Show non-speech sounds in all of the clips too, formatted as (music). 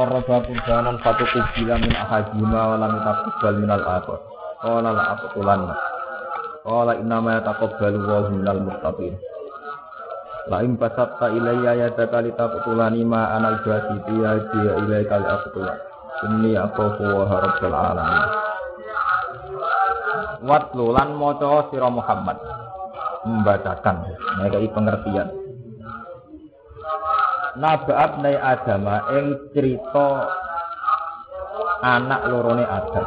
qarraba qurbanan satu kubila min ahadima wa lam taqabbal min al-akhar qala la aqtulanna qala inna ma yataqabbalu wa minal muttaqin La in basatta ilayya yadaka litaqtulani ma anal basiti ya dia ilayka liaqtulan. Inni akhafu wa rabbul alamin. Watlu lan maca sira Muhammad membacakan mereka pengertian. Nabaat nai agama ing cerita anak lorone Adam.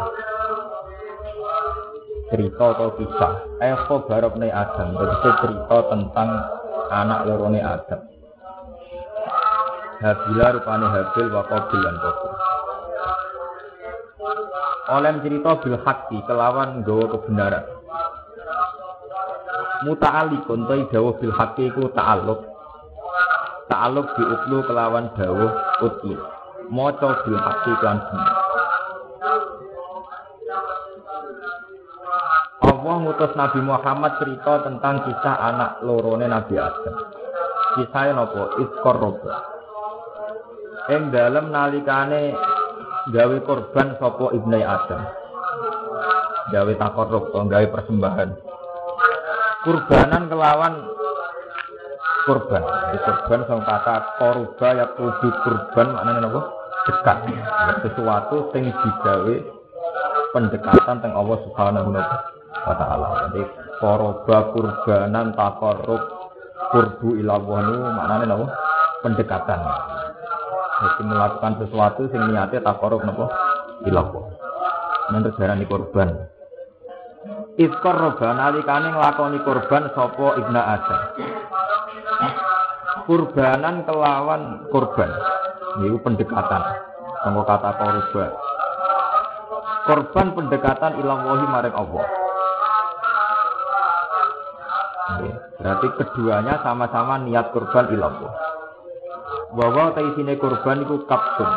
Cerita atau kisah. Eko barok nai Adam. Jadi cerita tentang anak lorone Adam. Habila rupane Habil wa Qabil lan. Oleh cerita bil hakki kelawan gawa kebenaran. Muta'alikun ta dawuh bil hakki iku ta'alluq. Ta'alluq bi utlu kelawan dawuh utlu. Maca bil hakki kan. Allah ngutus Nabi Muhammad cerita tentang kisah anak lorone Nabi Adam. Kisahnya nopo iskor robo. Ing dalam nalikane gawe korban sopo ibnu Adam. Gawe takorruk, gawe persembahan. Kurbanan kelawan kurban. Di kurban sama kata koruba ya kudu kurban maknanya nopo dekat. Sesuatu sing digawe pendekatan teng Allah Subhanahu wa taala. Jadi koroba kurbanan takorub kurbu itu maknanya napa? Pendekatan. Jadi melakukan sesuatu sing niatnya takorub napa? Menurut darani korban. Iskor roba nalikane nglakoni korban sapa ibna Adam. Kurbanan kelawan korban. Ini pendekatan. Tengok kata korban. Korban pendekatan ilawahi maring Allah. Berarti keduanya sama-sama niat kurban ilallah. Bahwa taisine kurban itu kapsun,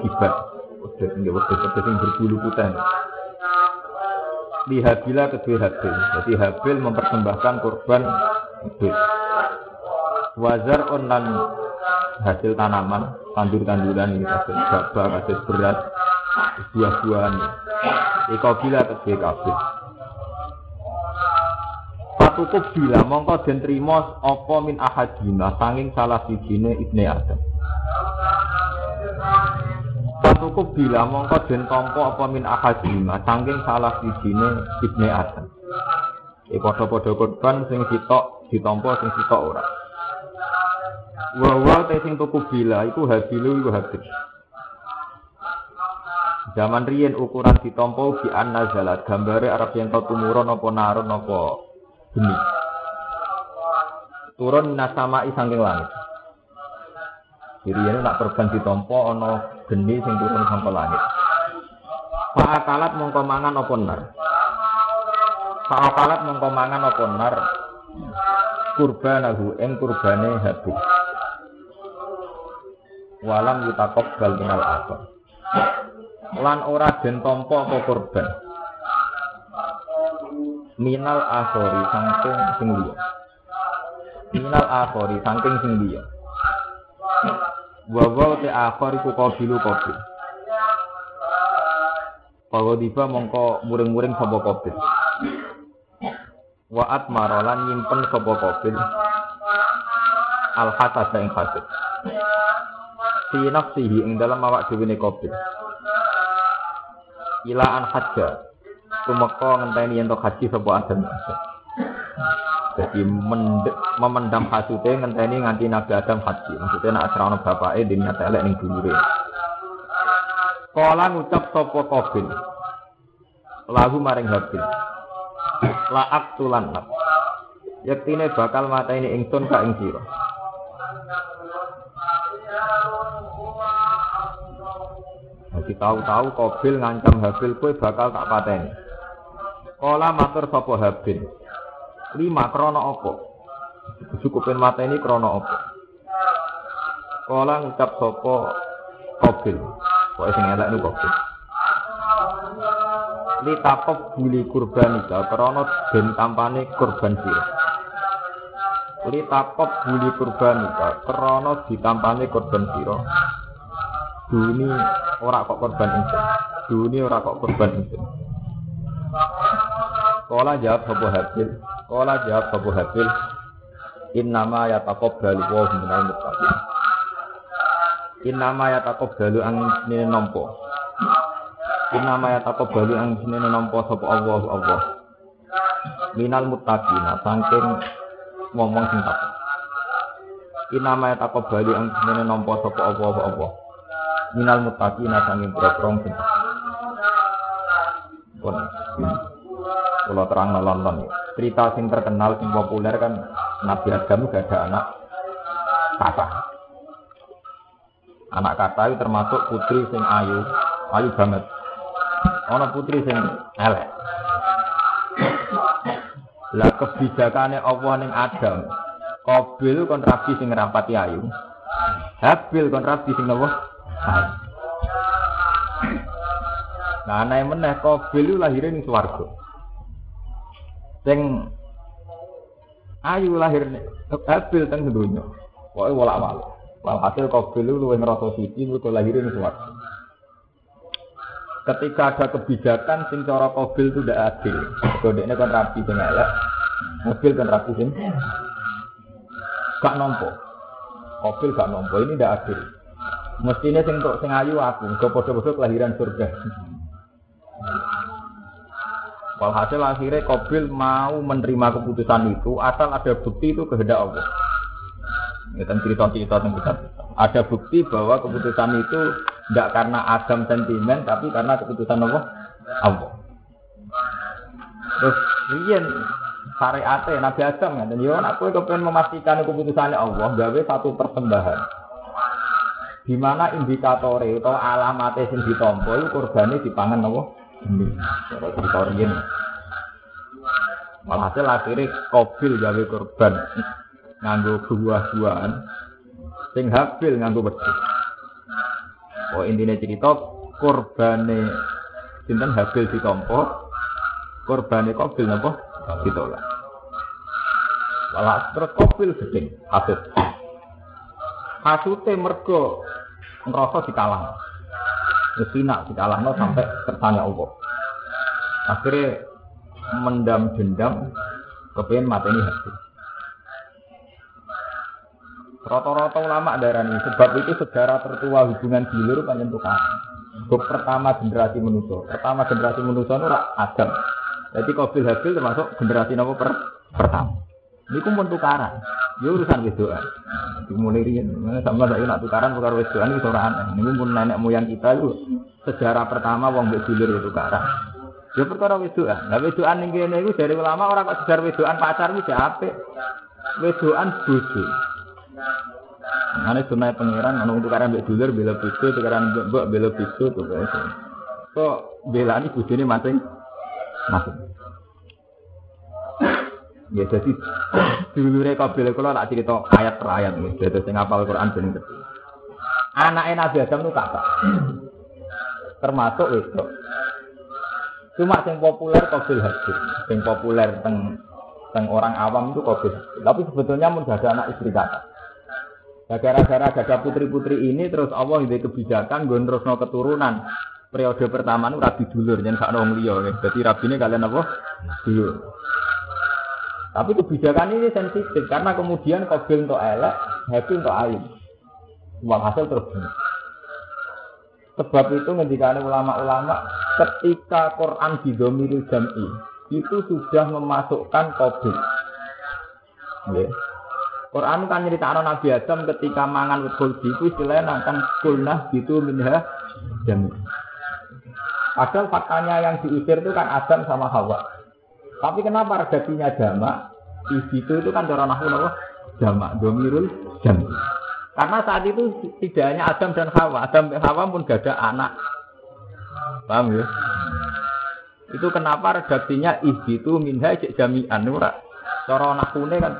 gibat, wede tinggi wede wede yang berbulu putih. Di Habila kedua Habil, jadi Habil mempersembahkan kurban Habil. Wazar onan hasil tanaman, tandur-tanduran ini hasil gabah, hasil beras, buah-buahan. Ikabila kedua Kabil cukup bila mongko den trima apa min ahadina sanging salah sijine ibne Adam. Cukup bila mongko den tampa apa min ahadina sanging salah sijine ibne Adam. E padha-padha korban sing sitok ditampa sing sitok ora. Wa wa te sing tuku bila iku habilu iku habil. Zaman riyen ukuran ditampa bi anna zalat gambare arep yen tumurun apa narun apa geni. Turun nasama saking langit. Jadi ini nak korban ditompo ono geni sing turun sampai langit. Fa'akalat mongko mangan apa nar. Fa'akalat mongko mangan apa nar. Kurbanahu ing kurbane habis. Walam yutakok bal minal akhir. Lan ora den tompo apa korban minal akhori saking sing liya minal akhori saking sing liya wa wa te akhor iku qabilu qabil. Pago diba mongko muring-muring sapa qabil. Wa atmarolan nyimpen sapa qabil. Al hasad ing hasad fi nafsihi ing dalam awak dhewe ne qabil. Ila an hajja Tumeka ngenteni yen haji sapa Adam. Jadi memendam hasute ngenteni nganti Nabi Adam haji. Maksudnya nak asrana bapake di niat elek ning dulure. Kala ngucap sapa Qabil. Lahu maring Habil. La aktulan nak. Yektine bakal mateni ingsun ka ing sira. Jadi tahu-tahu Qabil ngancam Habil kowe bakal tak pateni. Kala matur sapa Habil. Lima krana apa? Cukupin mata ini krana apa? Kala ngucap sapa Qabil. Kok sing elek niku Qabil. Li takop buli kurban ika krana den tampane kurban sira. Takop buli kurban ika krana ditampane kurban sira. Duni ora kok korban ingsun. Duni ora kok korban ingsun. Kala jawab Abu Habil. Kala jawab Abu Habil. Innama yataqabbalu wa minal muttaqin. Innama yataqabbalu ang nene nampa. Innama yataqabbalu ang nene nampa sapa Allah Allah. Minal muttaqina saking ngomong sing tak. Innama yataqabbalu ang nene nampa sapa Allah Allah. Minal muttaqina saking brogrong sing tak. Kalau terang nonton cerita sing terkenal sing populer kan Nabi Adam gak ada anak kata. Anak kata itu termasuk putri sing ayu, ayu banget. Ono putri sing elek. Lah kebijakannya Allah ning Adam. Kobil kon rabi sing ngrapati ayu. Habil kon rabi sing nopo? Nah, anake meneh Kobil lahir ning swarga. Sing ayu lahir Habil teng donya. Pokoke wolak-walik. Walhasil Qabil lu luwih ngrasa suci mergo lahir ning swarga. Ketika ada kebijakan sing cara Qabil itu tidak adil. Kodeknya kan rapi sing elek. Qabil kan rapi sing gak nompo. Qabil gak nompo ini tidak adil. Mestinya sing untuk sing ayu aku, go padha-padha kelahiran surga. Walhasil akhirnya Qabil mau menerima keputusan itu asal ada bukti itu kehendak Allah. Kita cerita-cerita tentang kita. Ada bukti bahwa keputusan itu tidak karena Adam sentimen, tapi karena keputusan Allah. Allah. Terus riyen syariate Nabi Adam kan, yo aku kepengen memastikan keputusannya Allah, gawe satu persembahan. Di mana indikatornya atau alamatnya sing ditompo itu kurbannya dipangan Allah. Ini, cara cerita riyen. Walhasil akhirnya Kobil gawe korban nganggo buah-buahan sing habil nganggo wedhus. Oh intine cerita korbane sinten habil ditampa, korbane Kobil napa ditolak. Walah terus Kobil gedeng hasud. Hasute mergo ngerasa dikalah. Ngesina dikalahno sampai kersane Allah. Akhirnya mendam dendam kepengen mateni habil. Rata-rata ulama ini sebab itu sejarah tertua hubungan dulur panjang tukaran. Buk pertama generasi manusia, pertama generasi manusia itu Adam. Jadi Qabil Habil termasuk generasi nopo per pertama. Ini pun tukaran. Ya urusan wedoan. Dimulai riyen, sama saya nak tukaran perkara wedoan itu orang aneh. Ini pun nenek moyang kita itu sejarah pertama wong mbek dulur itu tukaran. Ya perkara wedoan. Nah wedoan ning kene iku dari ulama orang kok sejarah wedoan pacar iki apik. Wedoan bojo. Ane sunai pangeran, anu tukaran mbek dulur bela bojo, tukaran mbok bela bojo tuh guys. Kok belani bojone masing masing. Ya jadi (coughs) dulure kabeh kula tak cerita ayat per ayat nggih. Dadi sing hafal Quran ben ngerti. Anake Nabi Adam itu kakak. Termasuk itu. Cuma yang populer Qabil Habil. Yang populer teng teng orang awam itu Qabil. Tapi sebetulnya mun ada anak istri kakak. Nah, gara-gara ada putri-putri ini terus Allah ide kebijakan gue terus keturunan. Periode pertama itu rabi dulur jangan sak nong liya. Jadi rabi ini kalian apa? Dulur. Tapi kebijakan ini sensitif karena kemudian Qabil untuk elek, Habil untuk ayu. Walhasil terus Sebab itu ngendikane ulama-ulama ketika Quran didomiril jam'i itu sudah memasukkan Qabil. Okay. Quran kan nyeritakno Nabi Adam ketika mangan khuldi itu istilahnya akan kulnah gitu minha jami. Padahal faktanya yang diusir itu kan Adam sama Hawa. Tapi kenapa redaksinya jama? Di situ itu kan cara nahu nawa jama, domirul jami. Karena saat itu tidak hanya Adam dan Hawa, Adam dan Hawa pun gak ada anak. Paham ya? Itu kenapa redaksinya ihbitu minha jami'an ora. Cara nahune kan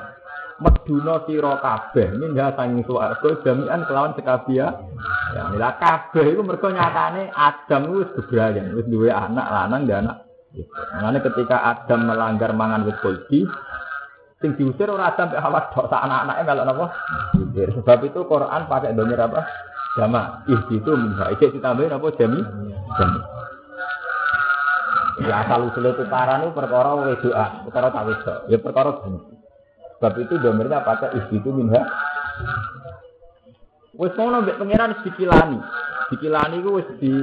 meduna sira kabeh minha sanging swarga jami'an kelawan sekabia. Ya, kabeh iku mergo nyatane Adam wis bebrayan, wis duwe anak lanang dan anak. Makanya ketika Adam melanggar mangan wit kuldi, sing diusir ora Adam mek Hawa tok sak anak-anake melok napa? Diusir. Sebab itu Quran pakai domir apa? Jama ihbitu minha. Ijek ditambahin apa jami? Jami. Ya asal usul tukaran itu perkara wedoan, perkara tak wedok. Ya perkara jami. Sebab itu domirnya pakai ihbitu minha. Wis ngono mbek pangeran dikilani. Dikilani ku wis di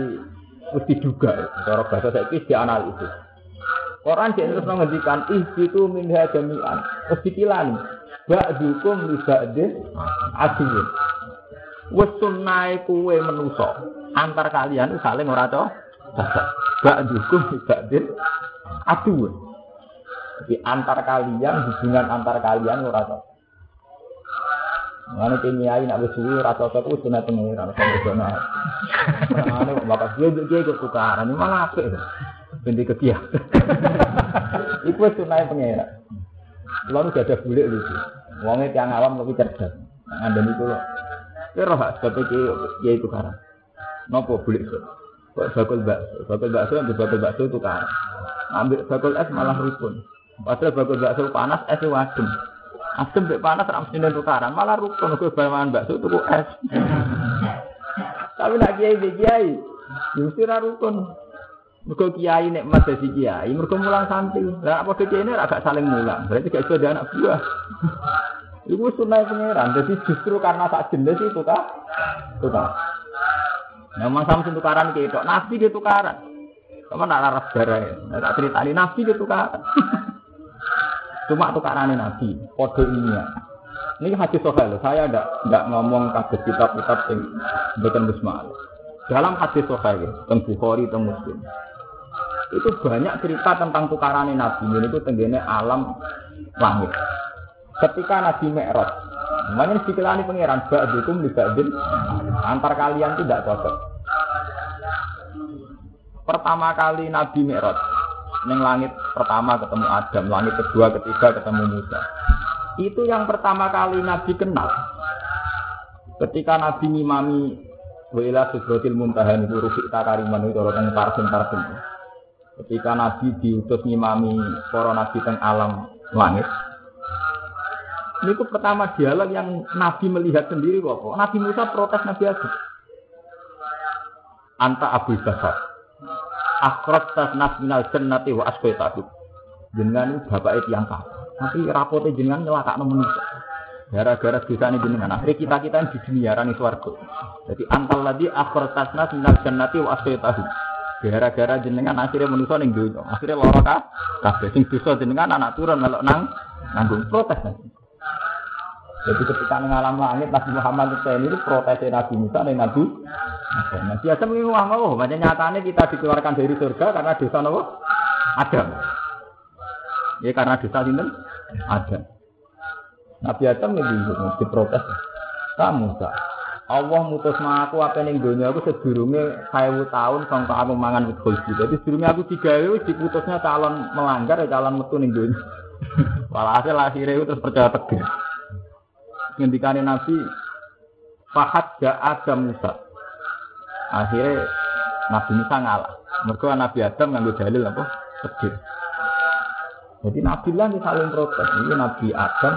wis diduga. Cara bahasa saiki dianalisis. Quran dia terus menghentikan ihbitu minha jami'an. Wis dikilani. Ba'dukum li ba'din. Wis sunnahe kuwe menusa antar kalian saling ora cocok. Ba'dukum li ba'din aduwwun. Jadi antar kalian hubungan antar kalian ora. Mana kiai nak bersuwi rata cocok itu sunat pengiran sama zona. Mana bapak dia dia ikut tukaran ini malah apa itu? Binti kekia. Iku sunat pengiran. Lalu gak ada bulik lucu. Wongnya tiang awam lebih cerdas. Anda itu loh. Kira hak sebab kiai tukaran. Nopo bulik so. Bakul bakso, bakul bakso ambil bakul bakso tukaran. Ambil bakul es malah rukun. Padahal bakul bakso panas es wadem. Asem mbek panas ra mesti tukaran, malah rukun kowe bawahan bakso tuku es. Tapi nak kiai kiai, yo mesti ra rukun. Mergo kiai nek mas dadi kiai, mergo mulang santri. Lah apa kiai ini agak saling mulang, berarti gak iso ada anak buah. Iku sunai pangeran, jadi justru karena tak jenis itu kah? Tukar. Memang sama tukaran kayak itu, nabi dia tukaran. Kamu nak laras darah, tak cerita ini nabi dia tukaran. (laughs) Cuma tukarannya Nabi, kode ini ya. Ini hadis sohail, saya tidak tidak ngomong kasus kitab-kitab yang bukan bismillah. Dalam hadis sohail, tentang Bukhari, tentang Muslim, itu banyak cerita tentang tukarannya Nabi. Ini itu tenggine alam langit. Ketika Nabi Mi'raj, namanya dikelani pangeran, ba'dukum li ba'din, antar kalian tidak cocok. Pertama kali Nabi Mi'raj, Neng langit pertama ketemu Adam, langit kedua, ketiga ketemu Musa. Itu yang pertama kali Nabi kenal. Ketika Nabi ngimami Wila Sudrotil Muntahan itu Rufik Takariman itu orang tarsim tarsim. Ketika Nabi diutus ngimami para Nabi teng alam langit. Ini itu pertama dialog yang Nabi melihat sendiri kok. Nabi Musa protes Nabi Adam. Anta Abu Bakar akhirat tasnas minal jannati wa asqaitahu. Jenengan itu yang kafir. Tapi rapotnya jenengan nyelakakno manusia. Gara-gara dosa ini jenengan. Akhirnya kita kita di dunia rani swarga. Jadi antal lagi akhirat tasnas minal jannati wa asqaitahu. Gara-gara jenengan akhirnya manusia ning dunia. Akhirnya lara ka kabeh sing dosa jenengan anak turun melok nang nanggung protes nanti. Jadi ketika ngalam langit Nabi Muhammad itu protes Nabi Musa dan Nabi Nah, biasa mengingat Allah, oh, macam nyatanya kita dikeluarkan dari surga karena dosa Allah Adam. Ya karena dosa ini ada. Nabi Adam ini diprotes. Kamu tak. Allah mutus aku apa ning dunia aku sedurunge 1000 tahun sampai aku mangan wit khuldi. Jadi sedurunge aku digawe wis diputusnya calon melanggar ya calon metu ning dunia. (laughs) Walhasil akhirnya itu terus percaya. Ngendikane Nabi Fahad ja Adam Musa. Akhirnya Nabi Musa ngalah. Mereka Nabi Adam nganggo dalil apa? Sedih. Jadi Nabi lah saling protes. Ini Nabi Adam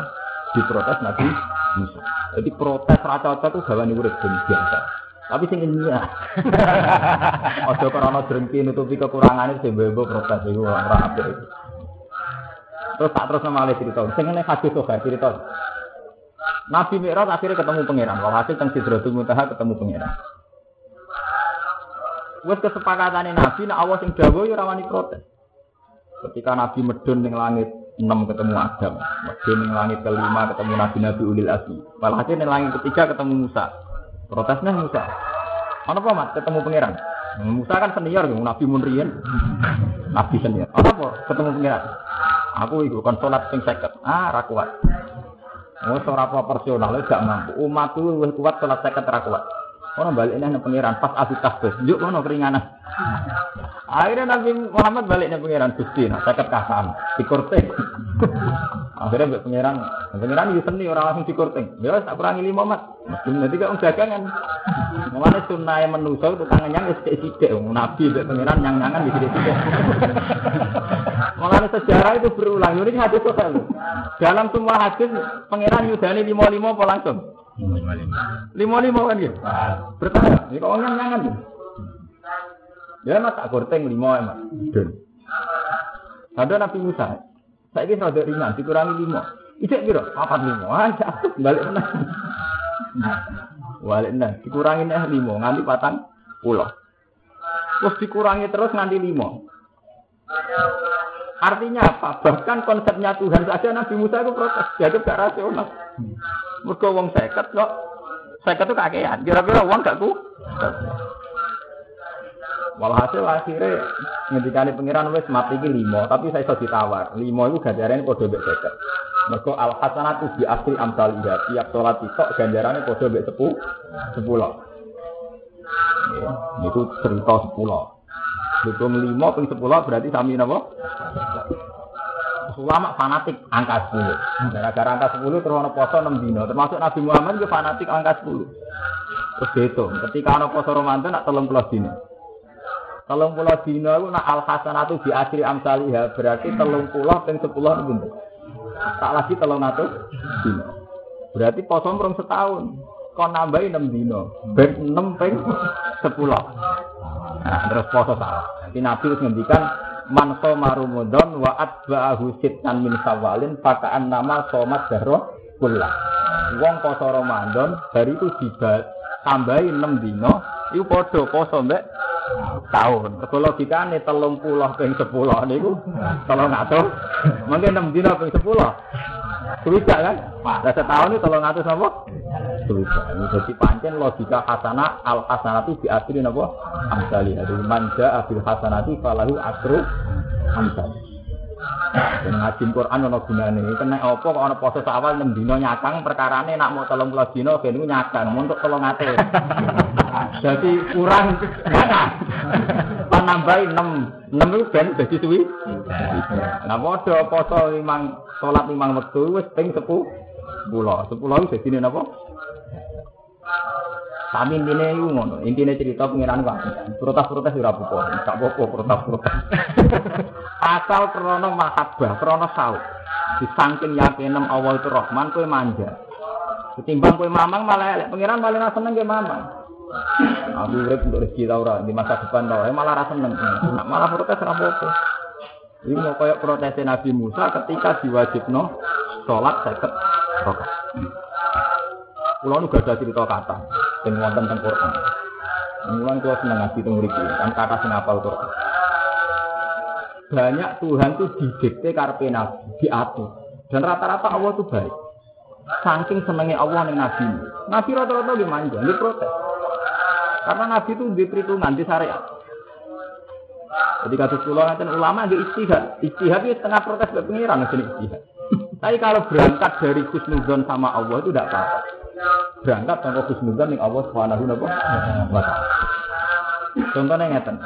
diprotes Nabi Musa. Jadi protes rata rata itu gawan urip biasa. Tapi sing ilmiah. (laughs) Ojo karena drengki nutupi kekurangan itu bebo protes itu orang itu. Terus tak terus nama alih cerita. Sing ini hadis tuh cerita. Nabi Mi'raj akhirnya ketemu pangeran. Walhasil teng Sidratul Muntaha ketemu pangeran. Wes kesepakatane Nabi nek awas sing dawuh ya protes. Ketika Nabi medun ning langit 6 ketemu Adam, medun ning langit kelima ketemu Nabi-nabi ulil azmi. Walhasil ning langit ketiga ketemu Musa. Protesnya Musa. Mana apa mat ketemu pangeran? Musa kan senior, Nabi Munrian. Nabi senior. Apa apa ketemu pangeran? Aku itu kan sholat sing seket. Ah, ra kuat. Oh, ora proporsional, gak mampu. Umatku wis kuat sholat seket ra kuat. Orang balik nih pangeran pas asik tasbih. Yuk mana keringanan. Akhirnya Nabi Muhammad balik nih pangeran Gusti, nah saya kasan, dikurting. (laughs) Akhirnya buat pangeran, pangeran itu seni orang langsung dikurting. Ya tak kurangi lima mat. Nanti kan dagangan. Mengenai sunnah yang menusuk itu tangannya nggak sedikit Nabi buat pangeran yang nyangan di (laughs) Mengenai sejarah itu berulang. Ini hadis sosial. Dalam semua hadis pangeran yudani lima lima apa langsung? Lima lima kan gitu. Bertanya, ini kok orang nyangan gitu. Ya mas tak gorteng lima emak. Dan ada Nabi Musa. Saya kira rada ringan, dikurangi lima. Ijek kira, apa lima? Aja, balik mana? Balik mana? Dikurangi nih lima, nganti patang pulau. Terus dikurangi terus nganti lima. Artinya apa? Bahkan konsepnya Tuhan saja Nabi Musa itu protes. Jadi gak rasional. Mereka uang seket kok. Seket itu kakean. Kira-kira uang gak ku. Walhasil akhirnya ngedikani pengiran wis mati ini limo, tapi saya sudah ditawar. Limo itu ganjarane padha bek seket. Mereka al hasanatu di asri amsal iya. Tiap sholat itu gajarannya ganjarane bek sepuluh. Sepuluh. 10. itu cerita 10. Dukung lima ping sepuluh berarti sami napa? Ulama fanatik angka sepuluh. Gara-gara angka sepuluh terus ono poso enam dino. Termasuk Nabi Muhammad juga fanatik angka sepuluh. Terus itu. Ketika ono poso romantis nak telung puluh dino. Telung puluh dino itu nak al hasanatu bi asri amsalihah berarti telung puluh ping sepuluh. Tak lagi telung atus dino. Berarti poso mrung setahun. Kon nambahi enam dino. Ben enam ping sepuluh. Nah, terus poso salah. Nanti Nabi harus ngendikan man soma Ramadan wa atba'ahu sittan min sawalin pakaan nama somat dahro kullah. Wong poso Ramadan dari itu dibat tambahi 6 dino iku padha poso mbek tahun. Kego logikane 30 ping 10 niku 300. Mungkin 6 dino ping 10. Bisa kan? Lah setahun itu 300 napa? Bisa. Jadi pancen logika hasanah al hasanatu di asri napa? Amsali. Manja abil hasanati falahu asru amsali. Dan ngaji Quran ono gunane. Kena apa kok ana poso awal 6 dina nyakang perkarane nak mau 30 dina ben ku nyakang untuk 300. Jadi (laughs) kurang nyakang. Panambahi 6. 6 itu ben dadi suwi. Nah padha poso limang salat limang wektu wis ping 10. 10. 10 itu dadi napa? Kami intine iku ngono, intine cerita pengiran kok. Protes-protes ora apa-apa, gak apa-apa protes-protes. (laughs) Asal krana mahabbah, krana saut. Disangking yakinem Allah itu Rahman kowe manja. Ketimbang kowe mamang malah elek pengiran paling ra seneng ke mamang. Aku urip untuk rezeki ta ora di masa depan ta, malah ra seneng. Malah protes ora apa-apa. Ini mau kayak protes Nabi Musa ketika diwajibno sholat seket rakaat. Kulo nu gak ada cerita kata sing wonten teng Quran. Mulane kulo seneng ngaji teng mriki, kan kata sing apal Quran. Banyak Tuhan tuh didikte karepe nabi, diatur. Dan rata-rata Allah tuh baik. Saking senengnya Allah ning nabi. Nabi rata-rata di manja, di protes. Karena nabi itu di perhitungan di syariat. Jadi kata pulau nanti ulama di istihad, istihad itu setengah protes ke pengiran sini istihad. (laughs) Tapi kalau berangkat dari khusnuzon sama Allah itu tidak apa-apa berangkat tanpa khusnudzan ning Allah Subhanahu wa taala. Contohnya ngeten.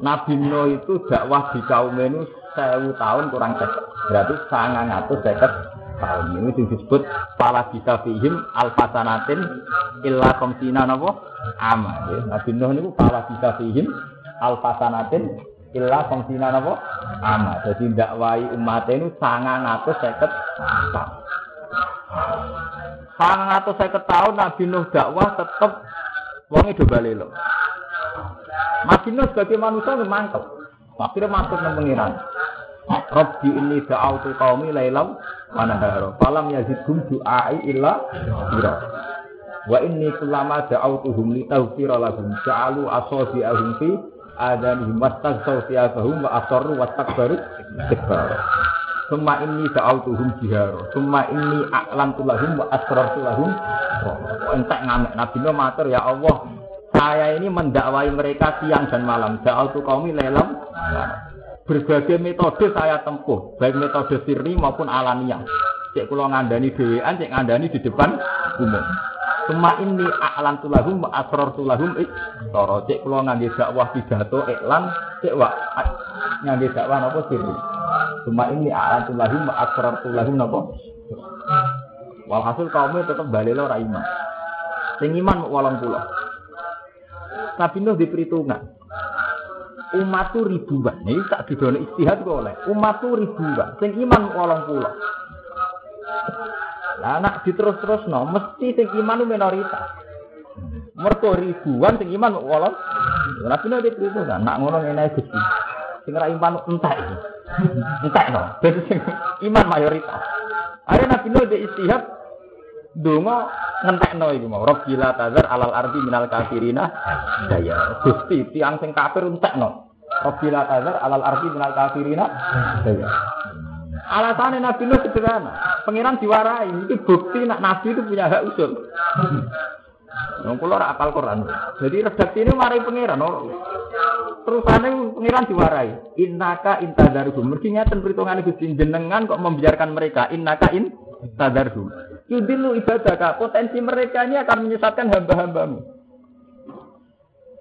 Nabi Nuh itu dakwah di kaum ini sewu tahun kurang seket. Berarti sangat ngatus seket tahun. Ini disebut pala bisa fihim alfasanatin illa komsina nopo ama. Ya. Nabi Nuh ini pala bisa fihim alfasanatin illa komsina nopo ama. Jadi dakwai umat ini sangat ngatus seket tahun. Sangat atau saya ketahui Nabi Nuh dakwah tetap wong itu balik lo. Nabi Nuh sebagai manusia ini mantap. Akhirnya masuk ke pengiran. Rabbi ini da'autu qaumi lailam wa nahara. Falam yazidhum du'ai illa ira. Wa inni kullama da'autuhum li taghfira lahum ja'alu asabi'ahum fi adanihim wastaghsaw thiyabahum wa asarru wastakbaru istikbar. Suma ini da'autuhum jihar. Suma ini aklan tulahum wa asrar tulahum. Entek ngamek. Nabi Nuh matur ya Allah. Saya ini mendakwai mereka siang dan malam. Da'autu kaumi lelam. Berbagai metode saya tempuh. Baik metode sirri maupun alamiah. Cek kulo ngandani dewean, cek ngandani di depan umum. Suma ini aklan tulahum wa asrar tulahum. Toro cek kulo ngangge dakwah pidato iklan, cek wa ngangge dakwah apa sirri. Cuma ini a'lantu lahum wa asrartu lahum napa? Walhasil kaumnya tetap balik lo iman. Sing iman walang pula. Tapi Nuh di perhitungan. Umat tu ribuan. Ini tak didono istihad kok oleh. Umat tu ribuan. Sing iman walang pula. Lah anak diterus-terusno mesti sing iman minoritas. Mergo ribuan sing iman. Nabi no itu kan nak ngono ngene Gusti. Sing ra iman entek. Entek no. Iman mayoritas. Are Nabi no de istihad donga ngentekno iku mau. Rabbila tazar alal ardi minal kafirina daya. Gusti tiang sing kafir entekno. Rabbila tazar alal ardi minal kafirina daya. Alasannya Nabi Nuh sederhana. Pengiran diwarai. Itu bukti nak Nabi itu punya hak usul. Yang kulo ora apal Quran. Jadi redaksi ini mari pangeran. Oh. Terusane pangeran diwarai. Innaka intadarhum. Mergi ngaten perhitungan Gusti jenengan kok membiarkan mereka. Innaka in tadarhum. Yudilu ibadah Potensi mereka ini akan menyesatkan hamba-hambamu.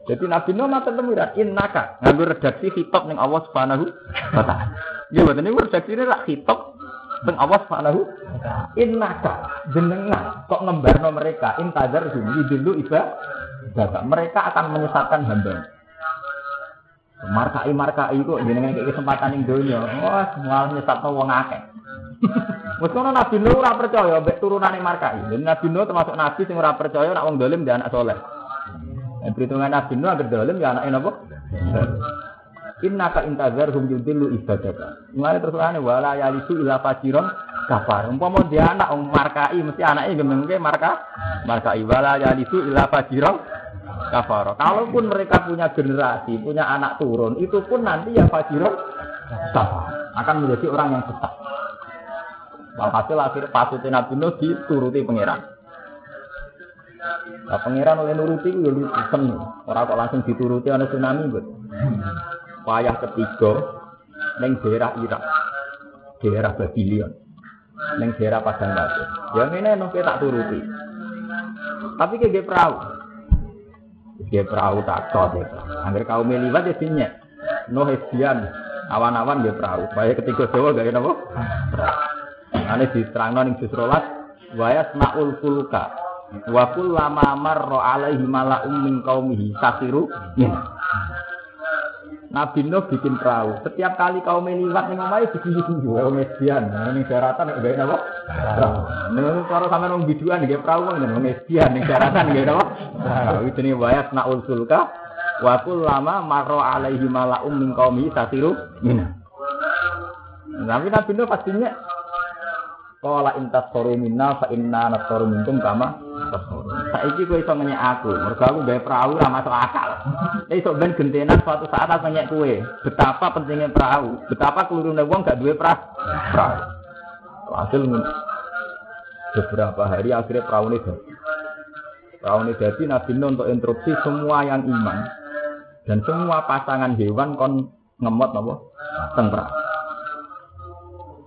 Jadi Nabi Nuh matur temuran innaka nganggo redaksi kitab ning Allah Subhanahu wa taala. Ya boten niku ini rak kitab Teng Allah Subhanahu innaka jenengan kok ngembarno mereka intazar dulu dulu ibadah. Mereka akan menyesatkan hamba. Markai markai kok jenengan kayak kesempatan ing donya. Wah, semua nyesatno wong akeh. (laughs) Wes kono Nabi Nuh ora percaya mbek turunane markai. Nabi Nuh termasuk nabi sing ora percaya nek wong dolim dia anak soleh. Dan perhitungan Nabi Nuh agar dolim ya anaknya napa? Inna ka intazar hum yudillu ibadaka. Mulane terus ane wala yalisu ila fajiron kafar. Umpama dia anak um markai mesti anaknya gemengke marka markai wala yalisu ila fajiron kafar. Kalaupun mereka punya generasi, punya anak turun, itu pun nanti ya fajiron kafar. Akan menjadi orang yang sesat. Walhasil akhir pasutin Nabi Nuh dituruti pangeran. Nah, pangeran oleh nuruti itu ya lucu Orang kok langsung dituruti oleh tsunami, bet wayah ketiga neng daerah Irak, daerah Babylon, neng daerah Padang Pasir. Ya ini nong tak turuti. Tapi kayak perahu, dia perahu tak cocok ya. Angger kaum meliwat ya sinyek. No awan-awan dia perahu. Wayah ketiga Jawa gak apa? Perahu. Ane diterang ning juz rolas wayas naul fulka. Wa kullama marra alaihi mala'um min qaumihi sasiru. Nabi Nuh bikin perahu. Setiap kali kau melihat nih ngomai begini-begini. Oh, median. Ini daratan nih gak apa? Nih cara sama nong biduan nih perahu nih nong median nih daratan nih apa? Perahu itu nih bayat naul sulka. Wakul lama maro alaihi malaum min kaumi satiru mina. Tapi Nabi Nuh pastinya Kala intas minna fa inna nasoru minkum kama tasoru. Saiki kowe iso menyek aku, mergo aku gawe perahu ora masuk akal. Iso ben gentenan suatu saat aku menyek kowe. Betapa pentingnya perahu, betapa kelurune wong gak duwe perahu. Hasil beberapa hari akhirnya perahu ini jadi. Perahu ini jadi Nabi Nuh untuk instruksi semua yang iman dan semua pasangan hewan kon ngemot apa? Teng perahu.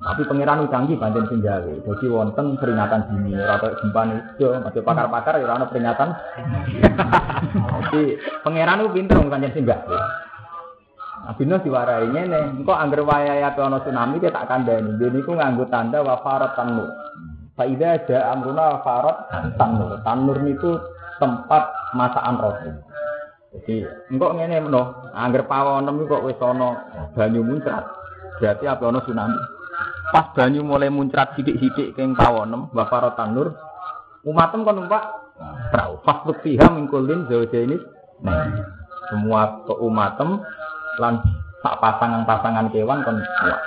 Tapi pangeran canggih banten singgawe. Jadi wonten peringatan dini, ora kaya gempa itu, masih pakar-pakar ya ora peringatan. Jadi pangeran itu pinter wong pancen singgawe. Nabi Nuh diwarai ngene, engko angger wayahe ana tsunami dia tak kandhani. Dene iku nganggo tanda wa farat tanur. Fa idza jaa amruna farat tanur. Tanur niku tempat masakan roti. Jadi engko ngene meno, angger pawonem kok wis ana banyu muncrat. Berarti apa ana tsunami. Pas banyu mulai muncrat sidik-sidik keng tawonem, bapak nur, umatem kan numpak perahu. Pas fiha mingkulin jauh ini, nah, semua keumatem lan tak pasangan-pasangan kewan kan kuat.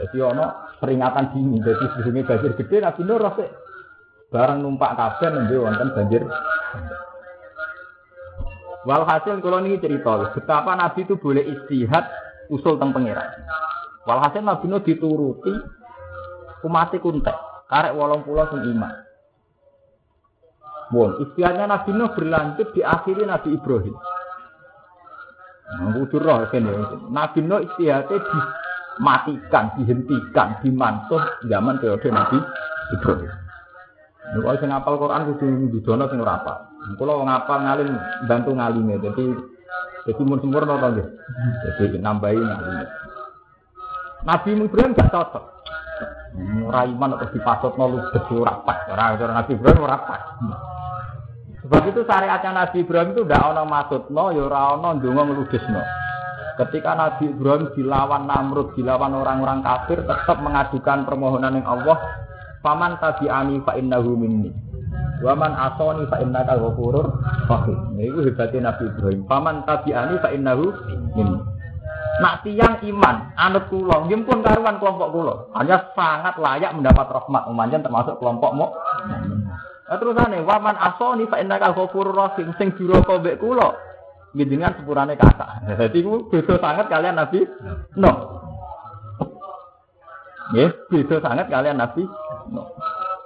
Jadi ono peringatan dini, jadi sebelumnya banjir gede Nabi Nur rasa barang numpak kabeh nembe wonten banjir. Walhasil kalau ini cerita betapa Nabi itu boleh istihad usul tentang pangeran. Walhasil Nabi Nuh dituruti umati kuntek, karek wolong pulau sing iman. Bon, istiadatnya Nabi Nuh berlanjut di akhiri Nabi Ibrahim. Udur roh kan. Nabi Nuh istiadatnya dimatikan, dihentikan, dimansuh zaman periode Nabi Ibrahim. Nek kalau sing apal Quran kudu didono sing ora apal. Kula wong apal ngalim bantu ngalime. Dadi dadi mun sempurna to nggih. Dadi nambahi ngalime. Nabi Ibrahim gak cocok. Ora iman atau dipasut nol gede ora pas. Ora Nabi Ibrahim ora pas. Sebab itu syariatnya Nabi Ibrahim itu ndak ana maksudno ya ora ana ndonga ngludesno. Ketika Nabi Ibrahim dilawan Namrud, dilawan orang-orang kafir, tetap mengadukan permohonan yang Allah, Faman tabi'ani fa innahu minni. Wa man asani fa innaka ghafurur rahim. Niku hebatnya Nabi Ibrahim. Faman tabi'ani fa innahu minni. Nak tiang iman, anut kula, nggih pun karuan kelompok kula. Hanya sangat layak mendapat rahmat umanjen termasuk kelompokmu. Nah, terusane waman asani fa innaka ghafurur rahim sing duraka mbek kula. Njenengan sepurane kata. Dadi ku beda sangat kalian Nabi Nuh. Nggih, beda sangat kalian Nabi Nuh.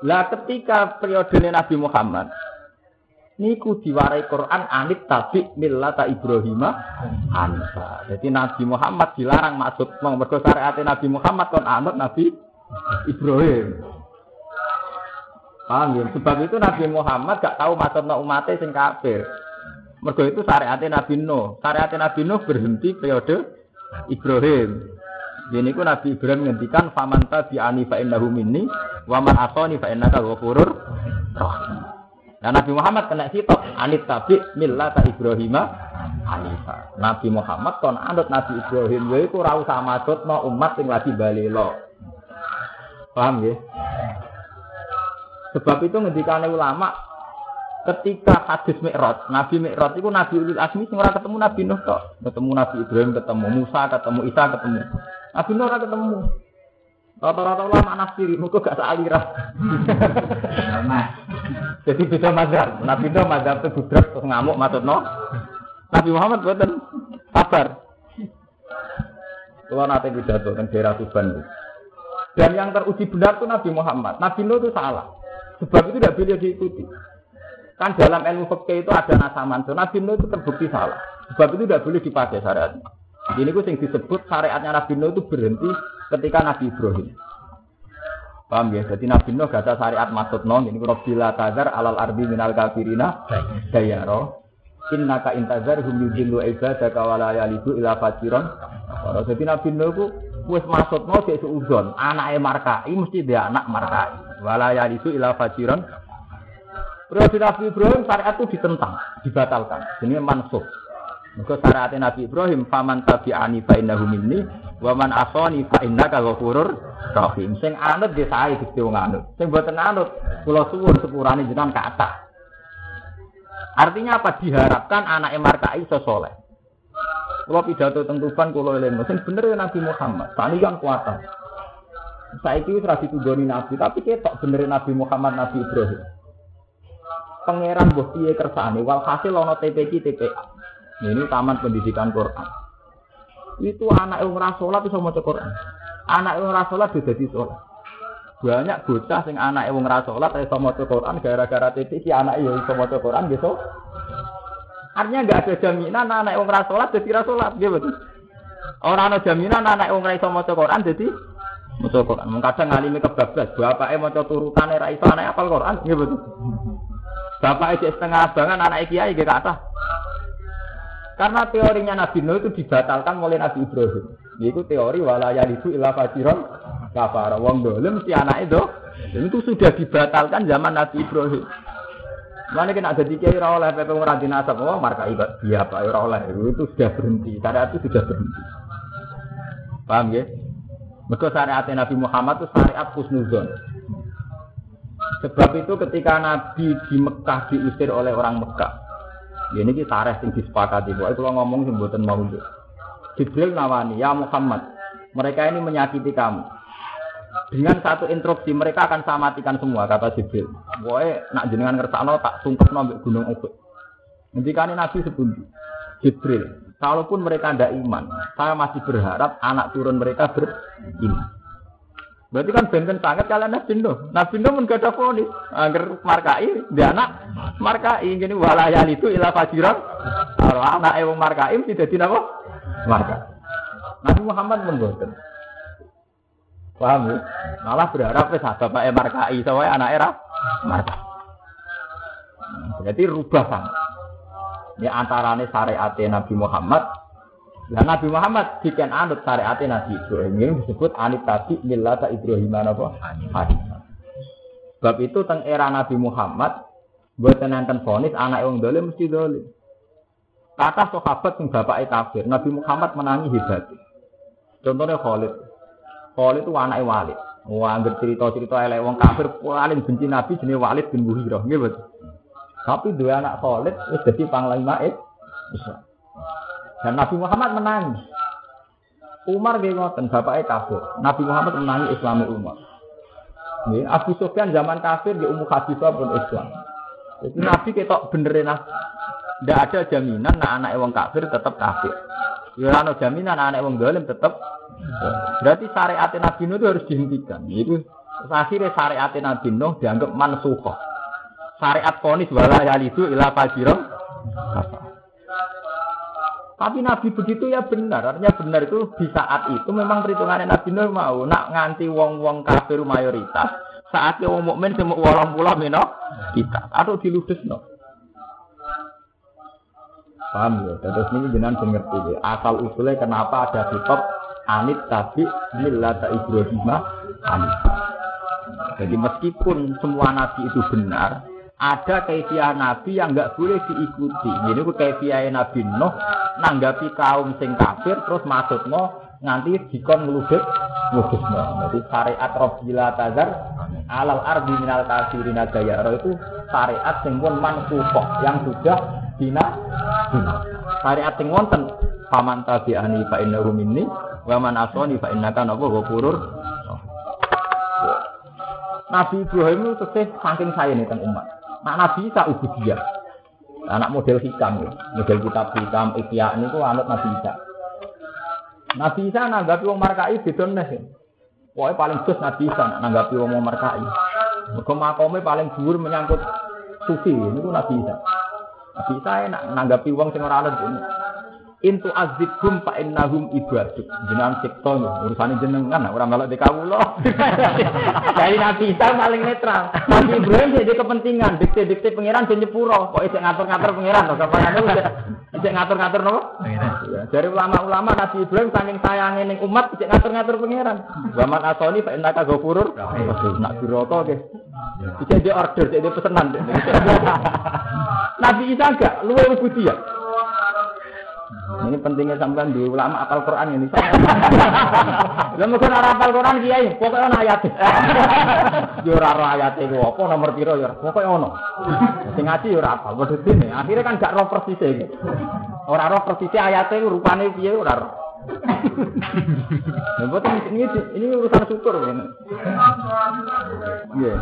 Lah ketika periode Nabi Muhammad niku diwarai Quran anit tabi millata Ibrahim Hanifa. Jadi Nabi Muhammad dilarang maksud mergo syariat Nabi Muhammad kon anut Nabi Ibrahim. Paham ya? Sebab itu Nabi Muhammad gak tahu maksudnya umatnya sing kafir. Mergo itu syariat Nabi Nuh. Syariat Nabi Nuh berhenti periode Ibrahim. Jadi ku Nabi Ibrahim ngendikan famanta bi ani fa innahu minni wa man asani fa innaka ghafurur rahim. Nah, Nabi Muhammad kena sitok anit tabi millata Ibrahim Hanifa. Nabi Muhammad kon anut Nabi Ibrahim ya iku ora usah no umat sing lagi balelo. Paham ya? Sebab itu ngendikane ulama ketika hadis Mi'raj, Nabi Mi'raj itu Nabi Ulul Azmi sing ketemu Nabi Nuh tok, ketemu Nabi Ibrahim, ketemu Musa, ketemu Isa, ketemu Nabi Nuh ketemu. Rata-rata ulama nafsiri, muka gak sealirah. Jadi beda mazhab. Nabi Nuh mazhab itu terus ngamuk no. Nabi Muhammad buatan sabar. Kalau nanti pidato kan daerah Tuban. Dan yang teruji benar itu Nabi Muhammad. Nabi Nuh itu salah. Sebab itu tidak boleh diikuti. Kan dalam ilmu fikih itu ada nasaman. Nabi Nuh itu terbukti salah. Sebab itu tidak boleh dipakai syariat. Ini gue yang disebut syariatnya Nabi Nuh itu berhenti ketika Nabi Ibrahim. Paham ya? Jadi Nabi Nuh gak ada syariat maksud non. Ini bila tazar alal ardi minal kafirina dayaro. Inna ka intazar hum yudillu ibadaka wa la yalidu ila fajiron. Jadi Nabi Nuh itu wis maksud no cek seuzon. Anaknya markai mesti dia anak markai. Wala yalidu ila fajiron. Periode Nabi Ibrahim syariat itu ditentang, dibatalkan. Ini mansuh. Maka syariat Nabi Ibrahim faman tabi'ani fa innahu minni wa man asani fa innaka ghafurur rahim. Sing anut dia sae Gusti wong anut. Sing boten anut kula suwun sepurane jenengan kata. Artinya apa? Diharapkan anak markai iso saleh. Kula pidato teng Tuban kula eling sing bener ya Nabi Muhammad. Sani kan kuatan. Saiki wis ra ditugoni Nabi, tapi ketok bener Nabi Muhammad Nabi Ibrahim. Pangeran mbok piye kersane walhasil ana TPK TPA. Ini taman pendidikan Quran. Itu anak yang ora salat iso Quran. Anak yang ora salat dadi salat. Banyak bocah sing anak yang ora salat iso maca Quran gara-gara titik si anak yang iso maca Quran gitu. Artinya enggak ada jaminan anak yang ora salat dadi ra salat, nggih betul. Ora ana jaminan anak yang ora iso maca Quran dadi maca Quran. Mung kadang ngalimi kebablas, bapake maca turutane ra iso anak apal Quran, betul. Bapak setengah abangan anak kiai kathah. Karena teorinya Nabi Nuh itu dibatalkan oleh Nabi Ibrahim. Yaitu teori walaya itu ilah fajiron kafar. Wong dolim si anak itu itu sudah dibatalkan zaman Nabi Ibrahim. Mana kena ada tiga oleh pepe ngeranti nasab, oh marka ibad dia ira oleh itu sudah berhenti, syariat itu sudah berhenti. Paham ya? Mereka syariat Nabi Muhammad itu syariat khusnuzon. Sebab itu ketika Nabi di Mekah diusir oleh orang Mekah, Ya ini kita tareh sing disepakati. Pokoknya kalau ngomong sing buatan mau Jibril nawani, ya Muhammad, mereka ini menyakiti kamu. Dengan satu instruksi mereka akan saya matikan semua kata Jibril. Pokoknya nak jenengan ngersakno tak sungkep nombek gunung Uhud. Ngendikane Nabi sepundi. Jibril, kalaupun mereka tidak iman, saya masih berharap anak turun mereka beriman. Berarti kan benten sangat kalian. Nabi Nuh pun gak ada fonis. Agar markai, dia anak markai. Gini walayan itu ilah fajiran. Kalau anak ewang markai tidak tidak apa? Marka. Nabi Muhammad pun boten. Paham ya? Malah berharap wis bapak e markai, soalnya anak era marka. Berarti rubah sang. Ini antarane syariat Nabi Muhammad Nah Nabi Muhammad bikin anut syariat Nabi Ibrahim ini disebut anit tadi millata Ibrahim apa? Hanif. Sebab itu teng era Nabi Muhammad buat nenten fonis anak yang dolim mesti dolim. Kata sahabat bapak kafir, Nabi Muhammad menangi hebat. Contohnya Khalid. Khalid itu anak Walid. Wah, anggere cerita-cerita elek wong kafir paling benci Nabi jenenge Walid bin betul. Tapi dua anak solid wis dadi panglima Islam. Dan Nabi Muhammad menangis. Umar nggih ngoten, bapaknya kafir. Nabi Muhammad menangi Islami Umar. Nggih, Abu Sufyan zaman kafir di Ummu Habibah pun Islam. Jadi Nabi ketok benerin Tidak ada jaminan nah anak wong kafir tetap kafir. Ya ana jaminan anak wong dolim tetap Berarti syariat Nabi Nuh itu harus dihentikan. Itu akhirnya syariat Nabi Nuh dianggap mansuhoh. Syariat konis wala yalidu ila fajirom. Tapi Nabi begitu ya benar. Artinya benar itu di saat itu memang perhitungan Nabi Nuh mau nak nganti wong-wong kafir mayoritas. Saatnya wong mukmin semua walang pulau mino kita atau diludes no. Paham ya? Terus ini jenengan mengerti Asal usulnya kenapa ada kitab anit tapi millata Ibrahim anit. Jadi meskipun semua nabi itu benar, ada kaifiah nabi yang nggak boleh diikuti. Jadi ku kaifiah nabi Nuh nanggapi kaum sing kafir terus maksudnya nganti dikon ngeludek ngudusno. Jadi syariat Rabbila Tazar alal ardi minal kafirin roh itu syariat sing pun mansukhah yang sudah dina dina. Syariat sing wonten paman tabi'ani fa innahu minni Wa man asoni fa innaka napa ghafurur. Nabi Ibrahim itu tesih saking saya nih umat. Nah, Nabi Isa ubudiyah. Anak model hikam ya. Model kitab hikam Ikhya ini tuh anut Nabi Isa. Nabi Isa nanggapi wong markai beda nih. Pokoknya paling gus Nabi Isa nanggapi wong markai. Mergo makome paling dhuwur menyangkut sufi ini tuh Nabi Isa. Nabi Isa enak nanggapi wong sing ora ini intu azibhum fa innahum ibaduk. Jenengan sikto urusane jenengan. Ora melok di kawula (laughs) dari Nabi Isa paling netral. Nabi Ibrahim jadi kepentingan. Dikte-dikte pangeran ben nyepuro. Kok isih ngatur-ngatur pangeran to kapane isih ngatur-ngatur nopo dari ulama-ulama Nabi Ibrahim saking sayange ning umat isih ngatur-ngatur pangeran. Zaman asoni fa innaka ghafurur nak diroko ge Bisa di order, jadi pesanan. (laughs) Nabi Isa enggak, lu budi ya. Ini pentingnya sampean di ulama apal Quran ini. (laughs) Lah mungkin ora apal Quran kiai, pokoke ana ayat. (laughs) Yo ora ora ayat iku apa nomor piro ya, pokoke ono. Sing ngaji yo ora apal, dene. Akhire kan gak roh persis iki. Ora roh persis ayat iku rupane piye ora roh. Nah, ini, ini urusan syukur. Iya.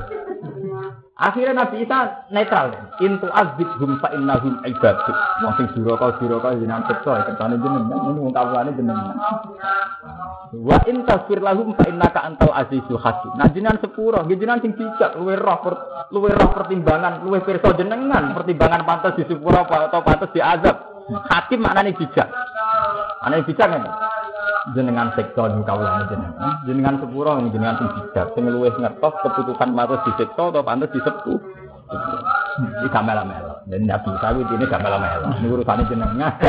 Akhirnya Nabi Isa netral. Intu azib hum fa innahum ibadu. Wong sing duraka duraka jenengan cipta ketane jenengan ini wong kawulane jenengan. Wa in tasfir lahum fa innaka antal azizul hakim. Nah jenengan sepuro, jenengan sing bijak luwe roh luwe roh pertimbangan, luwe pirsa jenengan pertimbangan pantas di sepuro atau pantas di azab. Hakim maknane bijak. Ana bijak kan? Jenengan sektor di kawalan jenengan. Jenengan sepuro jenengan sing bijak. Sing luwih keputusan matus di sektor atau pantas di sepu. Di kamera melo dan nabi sawit ini kamera melo ini urusannya jenengan. (laughs)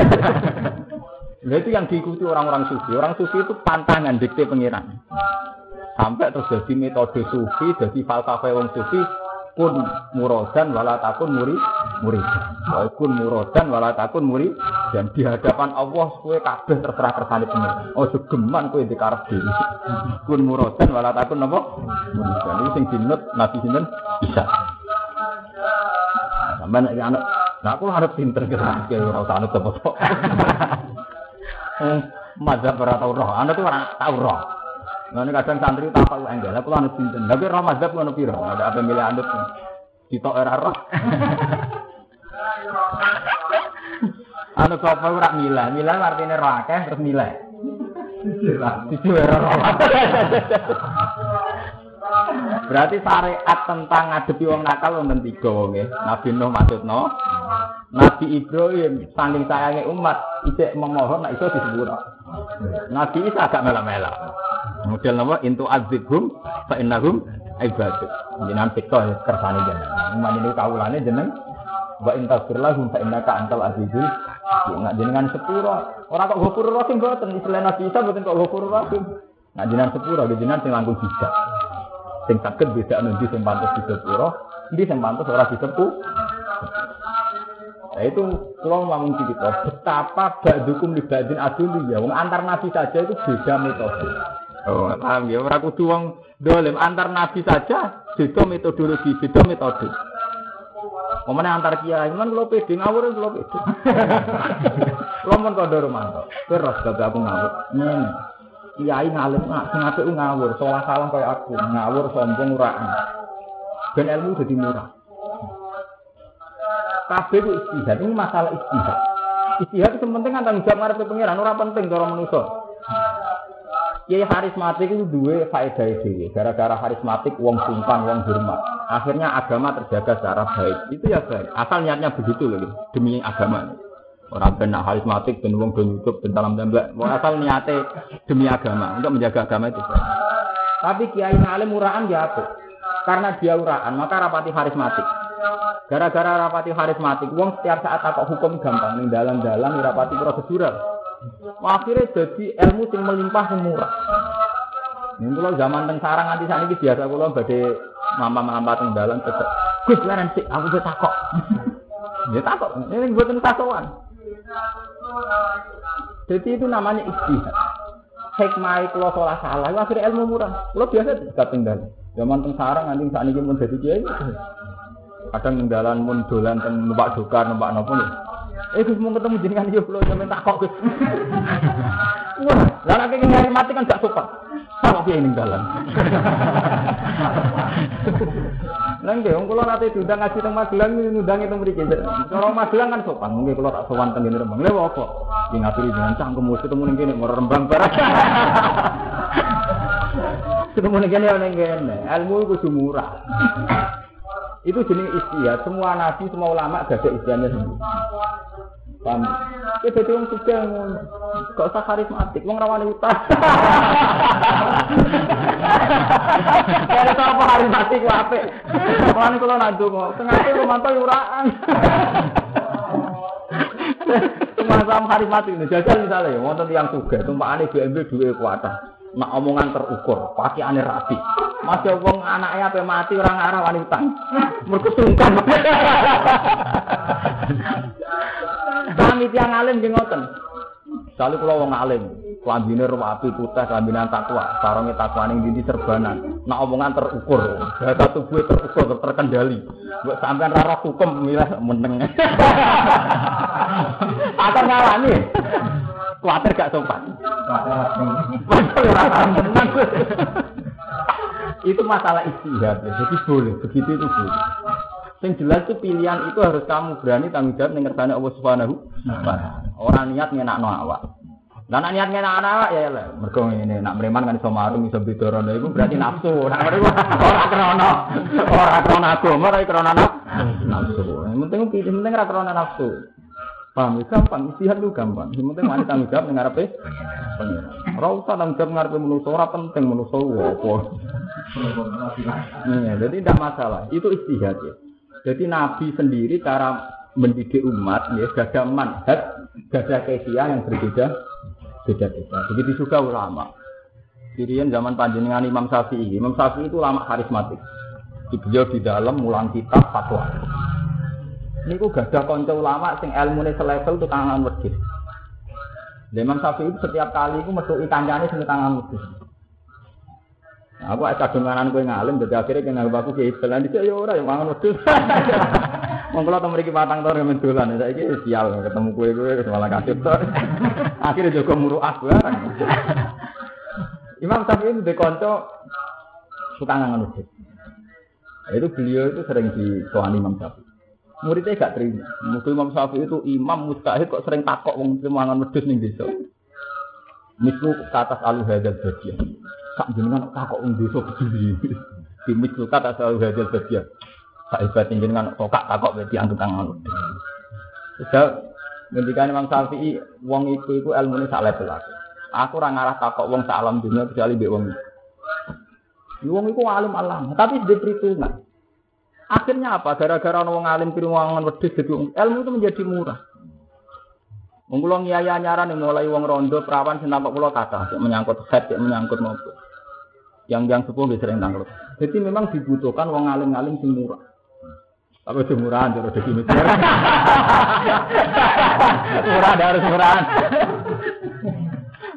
Nah itu yang diikuti orang-orang sufi. Orang sufi itu pantangan dikte pengiran. Sampai terus jadi metode sufi, jadi falsafah wong sufi kun murodan wala takun muri muri wa kun murodan wala takun muri dan di hadapan Allah kowe kabeh terserah kersane pengen oh segeman kowe dikarep dhewe. Kun murodan wala takun napa dan iki sing dinut nabi sinten? Bisa sampean iki anak nah aku harus pinter kira kira ora usah anut apa (laughs) mazhab ora tau roh. Tuh ora tau Nah, kadang santri tak tahu enggak, aku anu sinten. Tapi Ramadan anu piro? Ada apa milih anut? Ditok era roh. (laughs) Anu sapa ora milah, milah artine roh akeh terus milah. Dicu era roh. (laughs) Berarti syariat tentang ngadepi wong nakal wonten tiga wonge. Nabi Nuh maksudno. Nabi Ibrahim saking sayange umat isih memohon nek iso disepuro. Nabi Isa agak mela-mela. Model nama intu azibhum fa innahum ibadu. Jenengan sikto kersane jenengan. Ini kawulane jeneng wa intasir lahum fa innaka antal azizul Nak jenengan sepuro. Ora kok gopur rahim boten istilah Nabi Isa boten kok gopur rahim. Nak jenengan sepuro jenengan sing langkung bijak. Sing saged beda nanti sing pantes disepuro, ndi sing pantes ora disepu. Nah itu kalau ngomong cerita betapa ba'dukum libadin aduli ya. Wong antar nabi saja itu beda metode. Oh, paham ya. Ora kudu wong dolim antar nabi saja beda metodologi, beda metode. Momennya antar kiai, kan kalau pede ngawur kalau pede. (laughs) Kalau mau kau romanto, terus gak aku ngawur. Nih, kiai ngalim nggak ngapik ngawur, salah salah kayak aku ngawur sombong uraan. Dan ilmu jadi murah. Kabeh itu istihad, ini masalah istihad. Istihad itu penting kan tanggung jawab ngarep pengiran, ora penting cara manusia. Kiai karismatik itu dua faedah itu. Gara-gara karismatik, wong sungkan, wong hormat. Akhirnya agama terjaga secara baik. Itu ya baik. Asal niatnya begitu loh, demi agama. Orang benar karismatik, ben wong ben YouTube, ben dalam tembak. Asal niatnya demi agama, untuk menjaga agama itu baik. Tapi kiai ngalim murahan ya apa? Karena dia uraan, maka rapati karismatik. Gara-gara rapati karismatik, wong setiap saat takut hukum gampang, nih dalam-dalam rapati prosedural. Akhirnya jadi ilmu yang melimpah semurah. Ini kalau zaman teng sarang saat ini biasa kalau badai mama mama teng dalam tetap. Gus leren sih, aku udah takok. (laughs) Ya takok, ini buat takokan. Jadi itu namanya istihad. Hikmah kalau salah salah, itu akhirnya ilmu murah. Lo biasa tidak tinggal. Zaman teng sarang nanti saat ini pun jadi kiai. Kadang tinggalan pun dolan teng numpak dokar, numpak nopo. Eh Gus mau ketemu jenengan yo kula sampeyan takok Gus. Wah, lah nek nyari mati kan gak sopan. Sama piye ning dalan. Lah nggih wong kula nate diundang ngaji teng Magelang nundangi teng mriki. Cara Magelang kan sopan, mungkin kula tak sowan teng ngene Rembang. Lha apa? Ki ngaturi jenengan cangkem wis ketemu ning kene mau Rembang barang. Ketemu ning kene ning kene. Ilmu kudu murah. Itu jenis istiadat. Semua nabi, semua ulama gak ada istiadatnya sendiri. Paham? Ya jadi orang suka gak usah karismatik, wong rawani utang. Kalau tau apa karismatik apik. Mulane kula nak ndonga, sengaja romanto uraan. Cuma sama karismatik ini, jajal misalnya, wonten yang suka, tumpakane BMW duwe kuatah nak omongan terukur, pakai aneh rapi. Masih wong anaknya apa mati orang arah wanita. Mereka sungkan. Kami tiang alim di ngoten. Sali kalau wong alim, kelambine rapi putih, kelambinan takwa, sarungnya takwa ning dindi serbanan. Nak omongan terukur, data tubuh terukur, terkendali. Buat sampean rara hukum milih meneng. (laughs) Atau ngalami. Kuatir gak sopan. itu masalah istihad ya. Jadi boleh, begitu itu boleh. Yang jelas itu pilihan itu harus kamu berani tanggung jawab dengan ngersane Allah Subhanahu Orang niat ngenakno awak. Lah nek niat ngenak awak ya lah. Mergo ngene nak mreman kan iso marung iso bidorono iku berarti nafsu. Nak mriku ora krana ora krana agama, ora krana nafsu. Yang penting pilih penting ora krana nafsu. Paham ya? Gampang, istihad itu gampang. Yang penting mana tanggung jawab dengan apa? Pengiran. Ora usah tanggung jawab ngarepe manusa, ora penting manusa apa. Iya, jadi tidak masalah. Itu istihad ya. Jadi Nabi sendiri cara mendidik umat ya gada manhaj, gada kesia yang berbeda beda-beda. Begitu juga ulama. Kirian zaman panjenengan Imam Syafi'i. Imam Syafi'i itu ulama karismatik. Beliau di dalam mulang kitab fatwa. Niku gak ada konco ulama sing ilmune selevel wedhus. Imam Syafi'i itu setiap kali itu metuki kancane sing tangan wedhus. Nah, aku ada kadunganan kowe ngalim jadi akhirnya kena aku ki istilah dicek ya ora ya mangan wedhus. (laughs) Wong kula temriki patang tahun men dolan sial ketemu kowe kowe malah kasih to. (laughs) Akhirnya juga muruah barang. (laughs) Imam Syafi'i kanca tukang ngangon wedhus. Itu beliau itu sering di Imam Syafi'i. Muridnya gak terima. Mungkin Imam Syafi'i itu imam mustahil kok sering takok wong mangan wedhus ning desa. Mislu kata alu hadal badia. Sak jenengan takok wong desa begini. Di mislu kata alu hadal badia. Sak hebat jenengan kok takok berarti antuk tangan wedhus. Sudah ngendikan Imam Syafi'i wong iku iku ilmune sak level aku. Aku ora ngarah takok wong sak alam dunia kecuali mbek wong. Wong iku alim alam, tapi di perhitungan. Akhirnya apa? Gara-gara orang alim piruangan wedhus jadi ilmu itu menjadi murah. Wong kula nyaya nyaran mulai wong rondo perawan sing tampak kula kata, menyangkut head, menyangkut nopo. Yang yang sepuh bisa sering tangkut. Jadi memang dibutuhkan wong alim-alim sing murah. Tapi itu murahan, jadi dadi mikir. (laughs) murah harus murahan.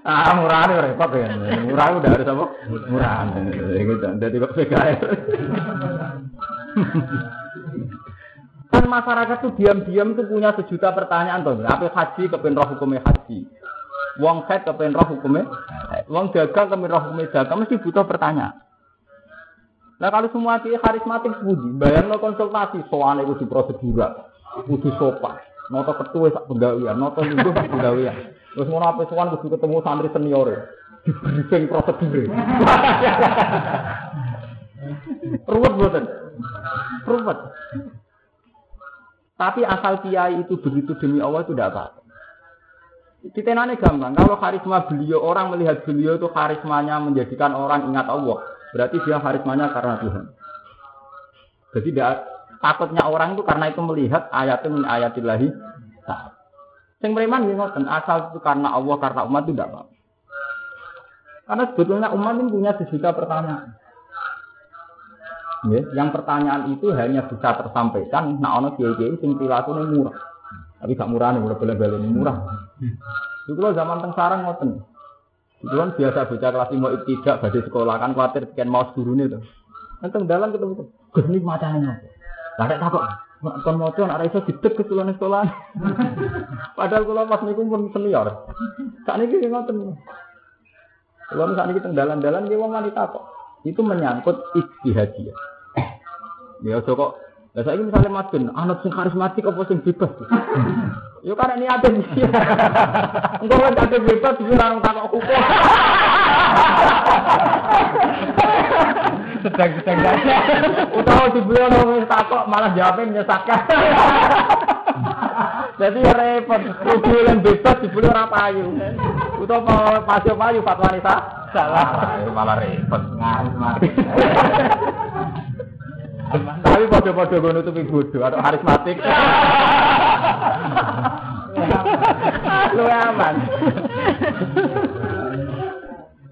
Ah, murah nih repot ya. Murah udah harus apa? Murah. Gitu. Jadi kok PKS. Kan masyarakat tuh diam-diam tuh punya sejuta pertanyaan tuh. Apa haji kepen roh hukumnya haji? Wong head kepen roh hukumnya, wong dagang kepen roh hukumnya dagang mesti butuh pertanyaan. Nah kalau semua kiai karismatik budi, bayar no konsultasi, soalnya itu di prosedural, kudu sopan, noto ketua sak pegawaian, noto lingkuh sak pegawaian. Terus mau apa soal kudu ketemu santri senior, di briefing prosedur. (laughs) Ruwet buatan, ruwet. Tapi asal kiai itu begitu demi Allah itu tidak apa-apa. Titenane gampang. Kalau karisma beliau orang melihat beliau itu karismanya menjadikan orang ingat Allah. Berarti dia karismanya karena Tuhan. Jadi tidak takutnya orang itu karena itu melihat ayatnya min ayatillahi Sing beriman ngoten, asal itu karena Allah, karena umat itu tidak apa. Karena sebetulnya umat ini punya sejuta pertanyaan. Ya, yang pertanyaan itu hanya bisa tersampaikan nah ono kiai-kiai sing ini murah. Tapi gak murah nih, murah bela-bela murah. Itu zaman teng sarang ngoten. Itu kan biasa baca kelas lima tidak badai sekolah kan khawatir sekian mau guru nih tuh. Nanti dalam ketemu gus ini macamnya. Lah ada takut. Kon mau tuh anak iso didek ke sekolah. (laughs) Padahal kalau pas niku pun senior. Saat ini kita ngoten. Kalau misalnya kita dalan-dalan dia mau wanita kok. Itu menyangkut istihadiyah. Ya kok Lah saiki misale Mas Ben, anut sing karismatik apa sing bebas? Yo karena ini ada misi. Engko kan ada bebas iki ora takok hukum. Sedang-sedang saja. Utawa wis takok malah jawabnya menyesatkan. Jadi ya repot, yang bebas dibeli ora payu. Utawa pasio payu fatwa nisa salah. Malah repot. Tapi pada-pada gue nutupi bodoh atau karismatik. Lu aman.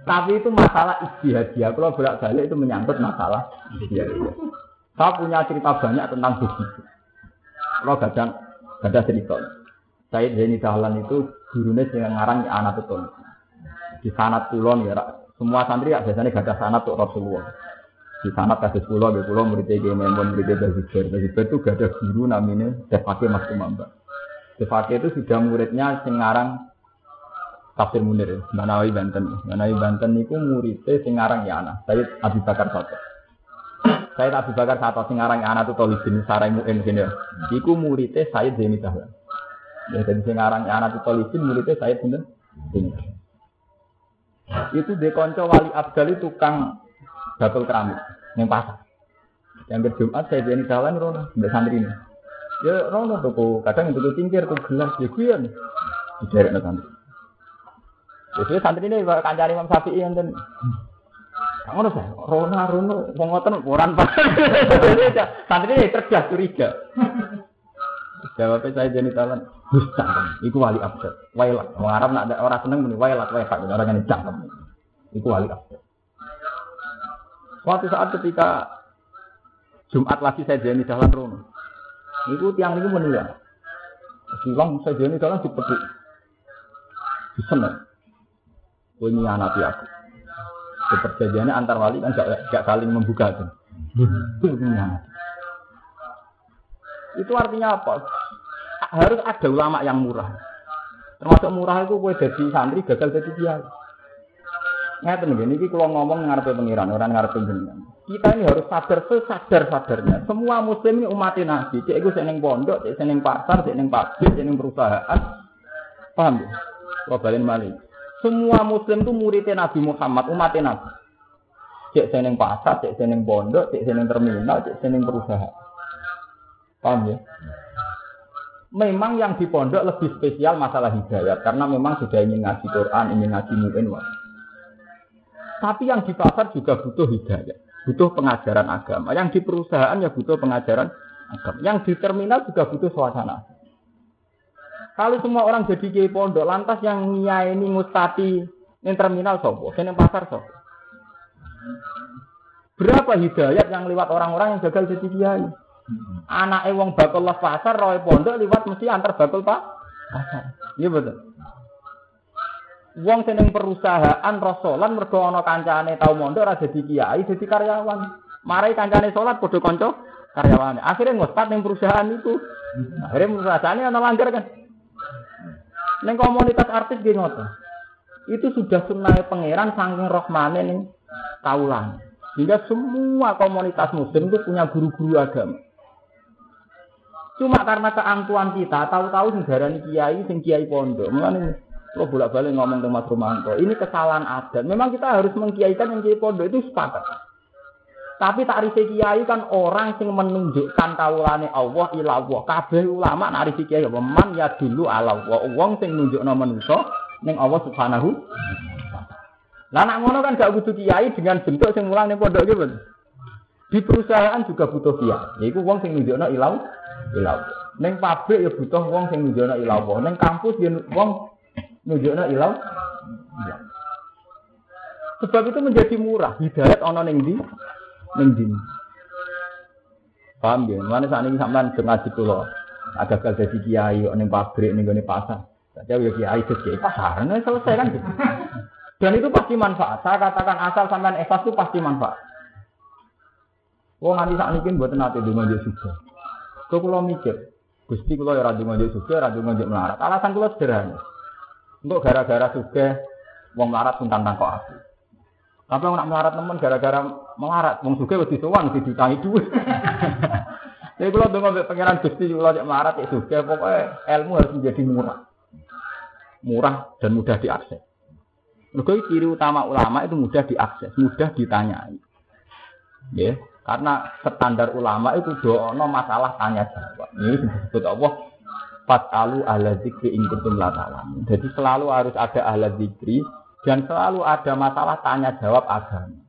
Tapi itu masalah istihadiah. Kalau bolak balik itu menyangkut masalah istihadiah. Saya punya cerita banyak tentang begitu. Kalau gadang, gadang cerita. Saya Zaini Dahlan itu gurunya yang ngarang anak itu. Di sanat kulon ya, semua santri ya biasanya gada sanat untuk Rasulullah. Di sanat kasus pulau, di pulau muridnya Kiai Memon, muridnya Bazibar. Bazibar itu gada guru namanya Defake Mas Kumamba. Defake itu sudah muridnya Singarang Tafsir Munir, Manawi Banten. Manawi Banten itu muridnya Singarang Yana, Sayyid Abi Bakar Soto. Sayyid Abi Bakar Soto Singarang Yana itu Tolibin Sarai Mu'in gini. Iku muridnya Sayyid Zaini Dahlan. Ya, jadi Singarang Yana itu Tolibin muridnya Sayyid Zaini Itu dekonco wali abdal itu tukang bakul keramik yang pasar. Yang berjumat saya jadi jalan rono, mbak santri ini. Ya rono tuh, kadang itu tingkir tuh gelas ya nih. Diderek santri. Jadi santri ini kancari Imam Syafi'i yang Kamu udah Rona, Rona, mau ngotot orang pak. (laughs) Santri ini cerdas curiga. Jawabnya saya jadi talan, bisa, iku wali abad, wailat. Orang Arab nak ada orang seneng muni wailat, wailat, orang yang cangkem. Iku wali abad. Suatu saat ketika Jumat lagi saya jadi jalan Rono, itu tiang ini menilai. Silang saya jadi peduk, di sana ini anak aku. Perjanjiannya antar wali kan gak, gak saling membuka kan. Itu artinya apa? Harus ada ulama yang murah. Termasuk murah itu gue jadi santri gagal jadi kiai. Ngeten nggih niki kula ngomong ngarepe pengiran, orang ngarepe jenengan. Kita ini harus sadar sesadar-sadarnya. Semua muslim ini umat Nabi. Cek iku seneng pondok, cek seneng pasar, cek seneng pabrik, cek seneng perusahaan. Paham ya? Kula balen malih. Semua muslim itu murid Nabi Muhammad, umat Nabi. Cek seneng pasar, cek seneng pondok, cek seneng terminal, cek seneng perusahaan. Paham ya? Memang yang di pondok lebih spesial masalah hidayat karena memang sudah ingin ngaji Quran, ingin ngaji mu'in. Tapi yang di pasar juga butuh hidayat, butuh pengajaran agama. Yang di perusahaan ya butuh pengajaran agama. Yang di terminal juga butuh suasana. Kalau semua orang jadi kiai pondok, lantas yang ini mustati yang terminal sopo, yang pasar sopo. Berapa hidayat yang lewat orang-orang yang gagal jadi kiai? Anak ewang bakal lah pasar, roy pondok lewat mesti antar bakal pak. Iya betul. Wong seneng perusahaan rasolan mergo ana kancane tau mondok ora dadi kiai dadi karyawan. Marai kancane salat padha kanca karyawane. Akhirnya ngospat ning perusahaan itu. Akhirnya perusahaannya ana langgar kan. Ning komunitas artis ngoten. Itu sudah sunnah pangeran saking rohmane ning kaulan. Sehingga semua komunitas muslim itu punya guru-guru agama. Cuma karena keangkuhan kita, tahu-tahu darani kiai, sing kiai pondok. Mulane kalau bolak-balik ngomong dengan Mas Romanto, ini kesalahan adat. Memang kita harus mengkiaikan yang kiai pondok itu sepakat. Tapi tak kiai kan orang yang menunjukkan kaulane Allah ila Allah. Kabeh ulama nak kiai apa man ya dulu ala Allah. Wong sing nunjukno manusa ning Allah Subhanahu Lah nak ngono kan gak butuh kiai dengan bentuk sing mulang ning pondok gitu. Di perusahaan juga butuh kiai. Yaiku wong sing nunjukno ilau ilau. Ning pabrik ya butuh wong sing nunjukno ilau. Ning kampus ya wong nunjukna ilau. Sebab itu menjadi murah. Hidayat ana ning ndi? Ning ndi. Paham ya? Mana saat ini sampean ngaji kula. Agak jadi kiai ning pabrik ning gone pasar. Saja ya kiai kiai pasar. Nah, selesai kan gitu. Dan itu pasti manfaat. Saya katakan asal sampean ikhlas itu pasti manfaat. Wong saat ini buat nanti di mana juga. Kau kalau mikir, Gusti kalau ya radu ngajak juga, radu ngajak melarat. Alasan kalau sederhana. Untuk gara-gara suge wong melarat pun tantang kok aku. Tapi nak melarat temen gara-gara melarat, wong suge wedi sowan di ditangi duit. (laughs) Jadi kalau dengan pengiran gusti kalau cek melarat itu suge, pokoknya ilmu harus menjadi murah, murah dan mudah diakses. Mereka ciri utama ulama itu mudah diakses, mudah ditanyai. Ya, karena standar ulama itu doa masalah tanya jawab. Ini disebut Allah Fat'alu ala zikri in kuntum la Jadi selalu harus ada ala zikri dan selalu ada masalah tanya jawab agama.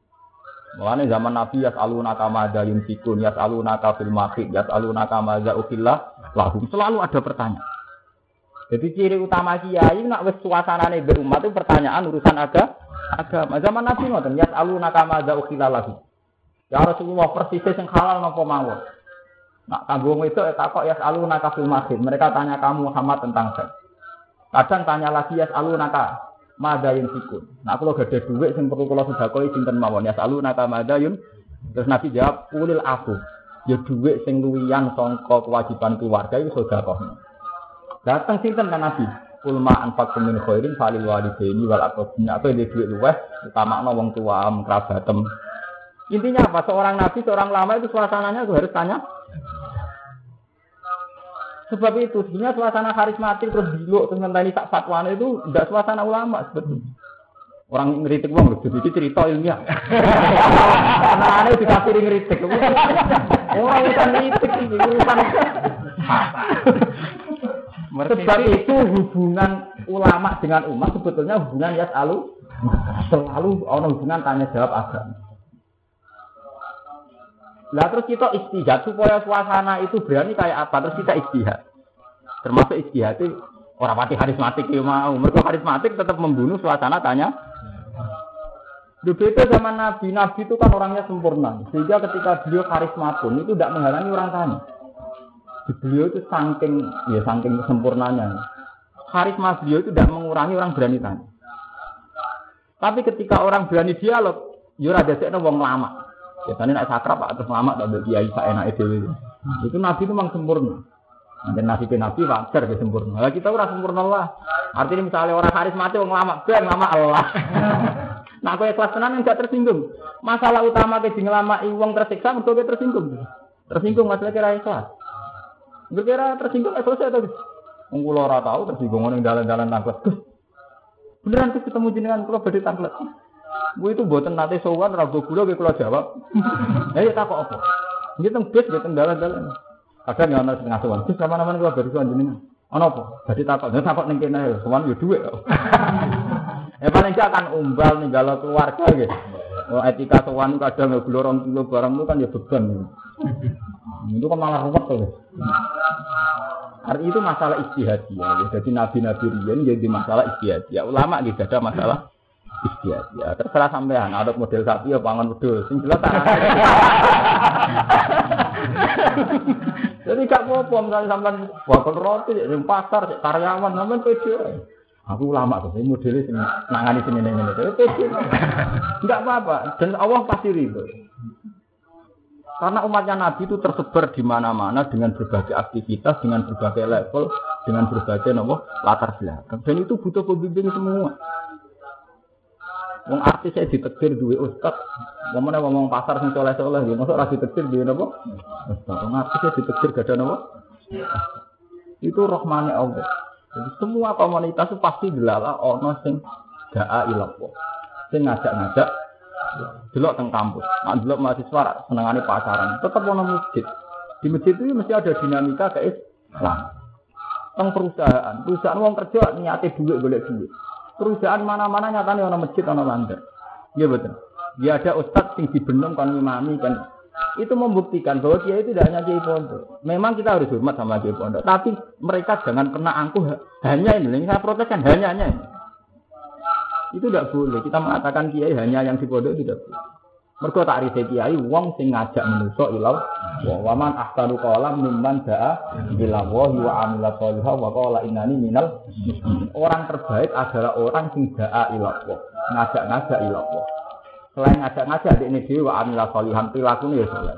Mulane zaman Nabi yas'aluna kama ada yunfikun, yas'aluna ka fil maqid, yas'aluna kama za ukillah lahum. Selalu ada pertanyaan. Jadi ciri utama kiai nak wis suasanane berumat itu pertanyaan urusan aga, agama. Zaman Nabi ngoten, yas'aluna kama za ukillah lahum. Ya Rasulullah persis sing halal napa mawon. Nak kambung itu takok ya alu naka masjid. Mereka tanya kamu Muhammad tentang seks. Kadang tanya lagi ya alu naka madayun sikun. Nah kalau gak ada duit sing perlu kalau sudah koi sinten mawon ya alu naka madayun. Terus Nabi jawab ulil aku. Ya duit sing luwian songko kewajiban keluarga itu sudah kok. Datang sinten kan Nabi. Ulma anfak min khairin falil walidaini wal aqrabin. Apa yang duit luweh utama wong tua kerabatem. Intinya apa? Seorang nabi, seorang lama itu suasananya harus tanya Sebab itu sebenarnya suasana karismatik terus dulu tentang tadi tak fatwa itu tidak suasana ulama sebetulnya. Orang ngeritik wong lho, jadi cerita ilmiah. Karena aneh dikasih ngeritik. Orang urusan ngeritik ini urusan. Sebab itu hubungan ulama dengan umat sebetulnya hubungan ya selalu selalu orang hubungan tanya jawab agama. Lah terus kita istihad supaya suasana itu berani kayak apa? Terus kita istihad. Termasuk istihad itu orang mati karismatik ya mau. Mereka karismatik tetap membunuh suasana tanya. Berbeda zaman Nabi, Nabi itu kan orangnya sempurna. Sehingga ketika beliau karisma pun itu tidak menghalangi orang tanya. Beliau itu saking ya saking sempurnanya. Karisma beliau itu tidak mengurangi orang berani tanya. Tapi ketika orang berani dialog, ya ada wong lama. Biasanya nak sakrap pak terus lama tak kiai saya enak itu. Itu nabi itu memang sempurna. Nanti nabi ke nabi wajar ke sempurna. Lah kita orang sempurna lah. Artinya misalnya orang mati orang lama, ben lama Allah. (laughs) nah aku ikhlas tenan enggak tersinggung. Masalah utama ke ngelama uang tersiksa mergo tersinggung. Tersinggung masalah kira ikhlas. Kira tersinggung eh selesai tuh. Wong kula ora tau tersinggung ning dalan-dalan tanglet. Beneran ketemu jenengan kula badhe tanglet. Gue itu buatan nanti sowan ragu gula gue kalau jawab. Ya ya tak apa. Ini teng bis gue dalan-dalan. Kadang ya ana sing ngasuhan. Bis sama-sama kula bari sowan. Ana apa? Dadi takok. Ya takok ning kene sowan yo dhuwit kok. (laughs) Eh paling gak akan umbal ninggalo keluarga gitu. Oh, etika sowan kadang ya gula rong kilo barang itu kan ya beban. Itu kan malah ruwet tuh. Arti itu masalah istihadiyah. Jadi nabi-nabi riyen jadi masalah istihadiyah. Ulama gitu ada masalah istiadat. Ya, terserah sampean ada model sapi ya pangan wedhus. Sing jelas (laughs) Jadi gak apa-apa misalnya sampean bakal roti di pasar karyawan sampean pede. Aku lama tuh, ini modelnya sini, nangani sini ini ini. Enggak apa-apa, dan Allah pasti ridho. Karena umatnya Nabi itu tersebar di mana-mana dengan berbagai aktivitas, dengan berbagai level, dengan berbagai nomor latar belakang. Dan itu butuh pembimbing semua. Wong artis saya ditetir duwe ustad. Ngomongnya ngomong pasar sing soleh-soleh, ya masuk ora ditetir duwe napa? Ustad. Wong artis saya ditetir gak ada napa? Itu rahmane Allah. Jadi semua komunitas itu pasti dilala ono sing daa ilapwa. Sing ngajak-ngajak delok teng kampus. Nek delok mahasiswa senengane pacaran, tetep ono masjid. Di masjid itu mesti ada dinamika kayak Islam. Teng perusahaan, perusahaan wong kerja niate duit golek duit. Perusahaan mana-mana nyatanya ono masjid ono landar. Iya betul. Dia ada ustadz sing dibenem kan imami kan itu membuktikan bahwa dia itu tidak hanya kiai pondok. Memang kita harus hormat sama kiai pondok, tapi mereka jangan pernah angkuh hanya ini. Yang saya protes kan hanya hanya ini. Itu tidak boleh. Kita mengatakan kiai hanya yang di pondok tidak boleh. Mereka tak risa kiai, wong sing ngajak menusuk ilau. Wa waman ahsanu qalam mimman da'a ila wahi wa amila sholiha wa qala innani minal Orang terbaik adalah orang sing da'a ila Ngajak-ngajak ila Selain ngajak-ngajak di ini dewa amilah solihan perilaku ya soleh.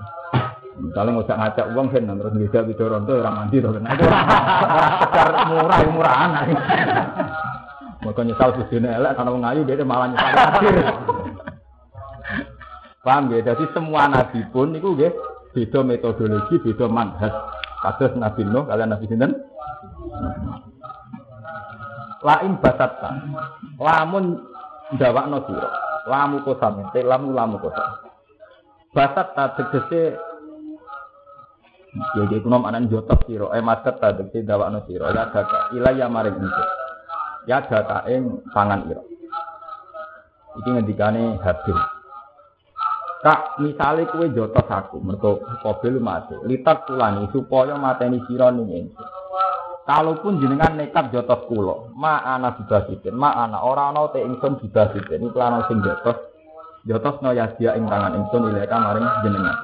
Misalnya ngajak ngajak uang kan terus bisa bicara itu orang mandi tuh kan. Aku sekedar murah murahan. (laughs) Mereka nyesal sujudnya elek karena mengayu dia malah nyesal. (laughs) Paham ya? Jadi semua nabi pun itu ya beda metodologi, beda manhaj. Kados Nabi Nuh kalian Nabi Sinten. Lain basatta. Lamun ndawakno sira lamu kosam lamu lamu kosam basat ta tegese ya dia kuno anan jotos siro eh masat ta tegese dawakno siro ya daka ilaya maring itu ya daka ing pangan iro iki ngendikane hadir Kak, misale kue jotos aku, mergo mobil mati. Litat tulani supaya mateni ning ingsun. Kalaupun jenengan nekat jotos kulo, ma ana dibasikin, ma ana ora ana te ingsun dibasikin. Iku ana sing jotos jotos no yasya ing tangan ingsun ileka maring jenengan.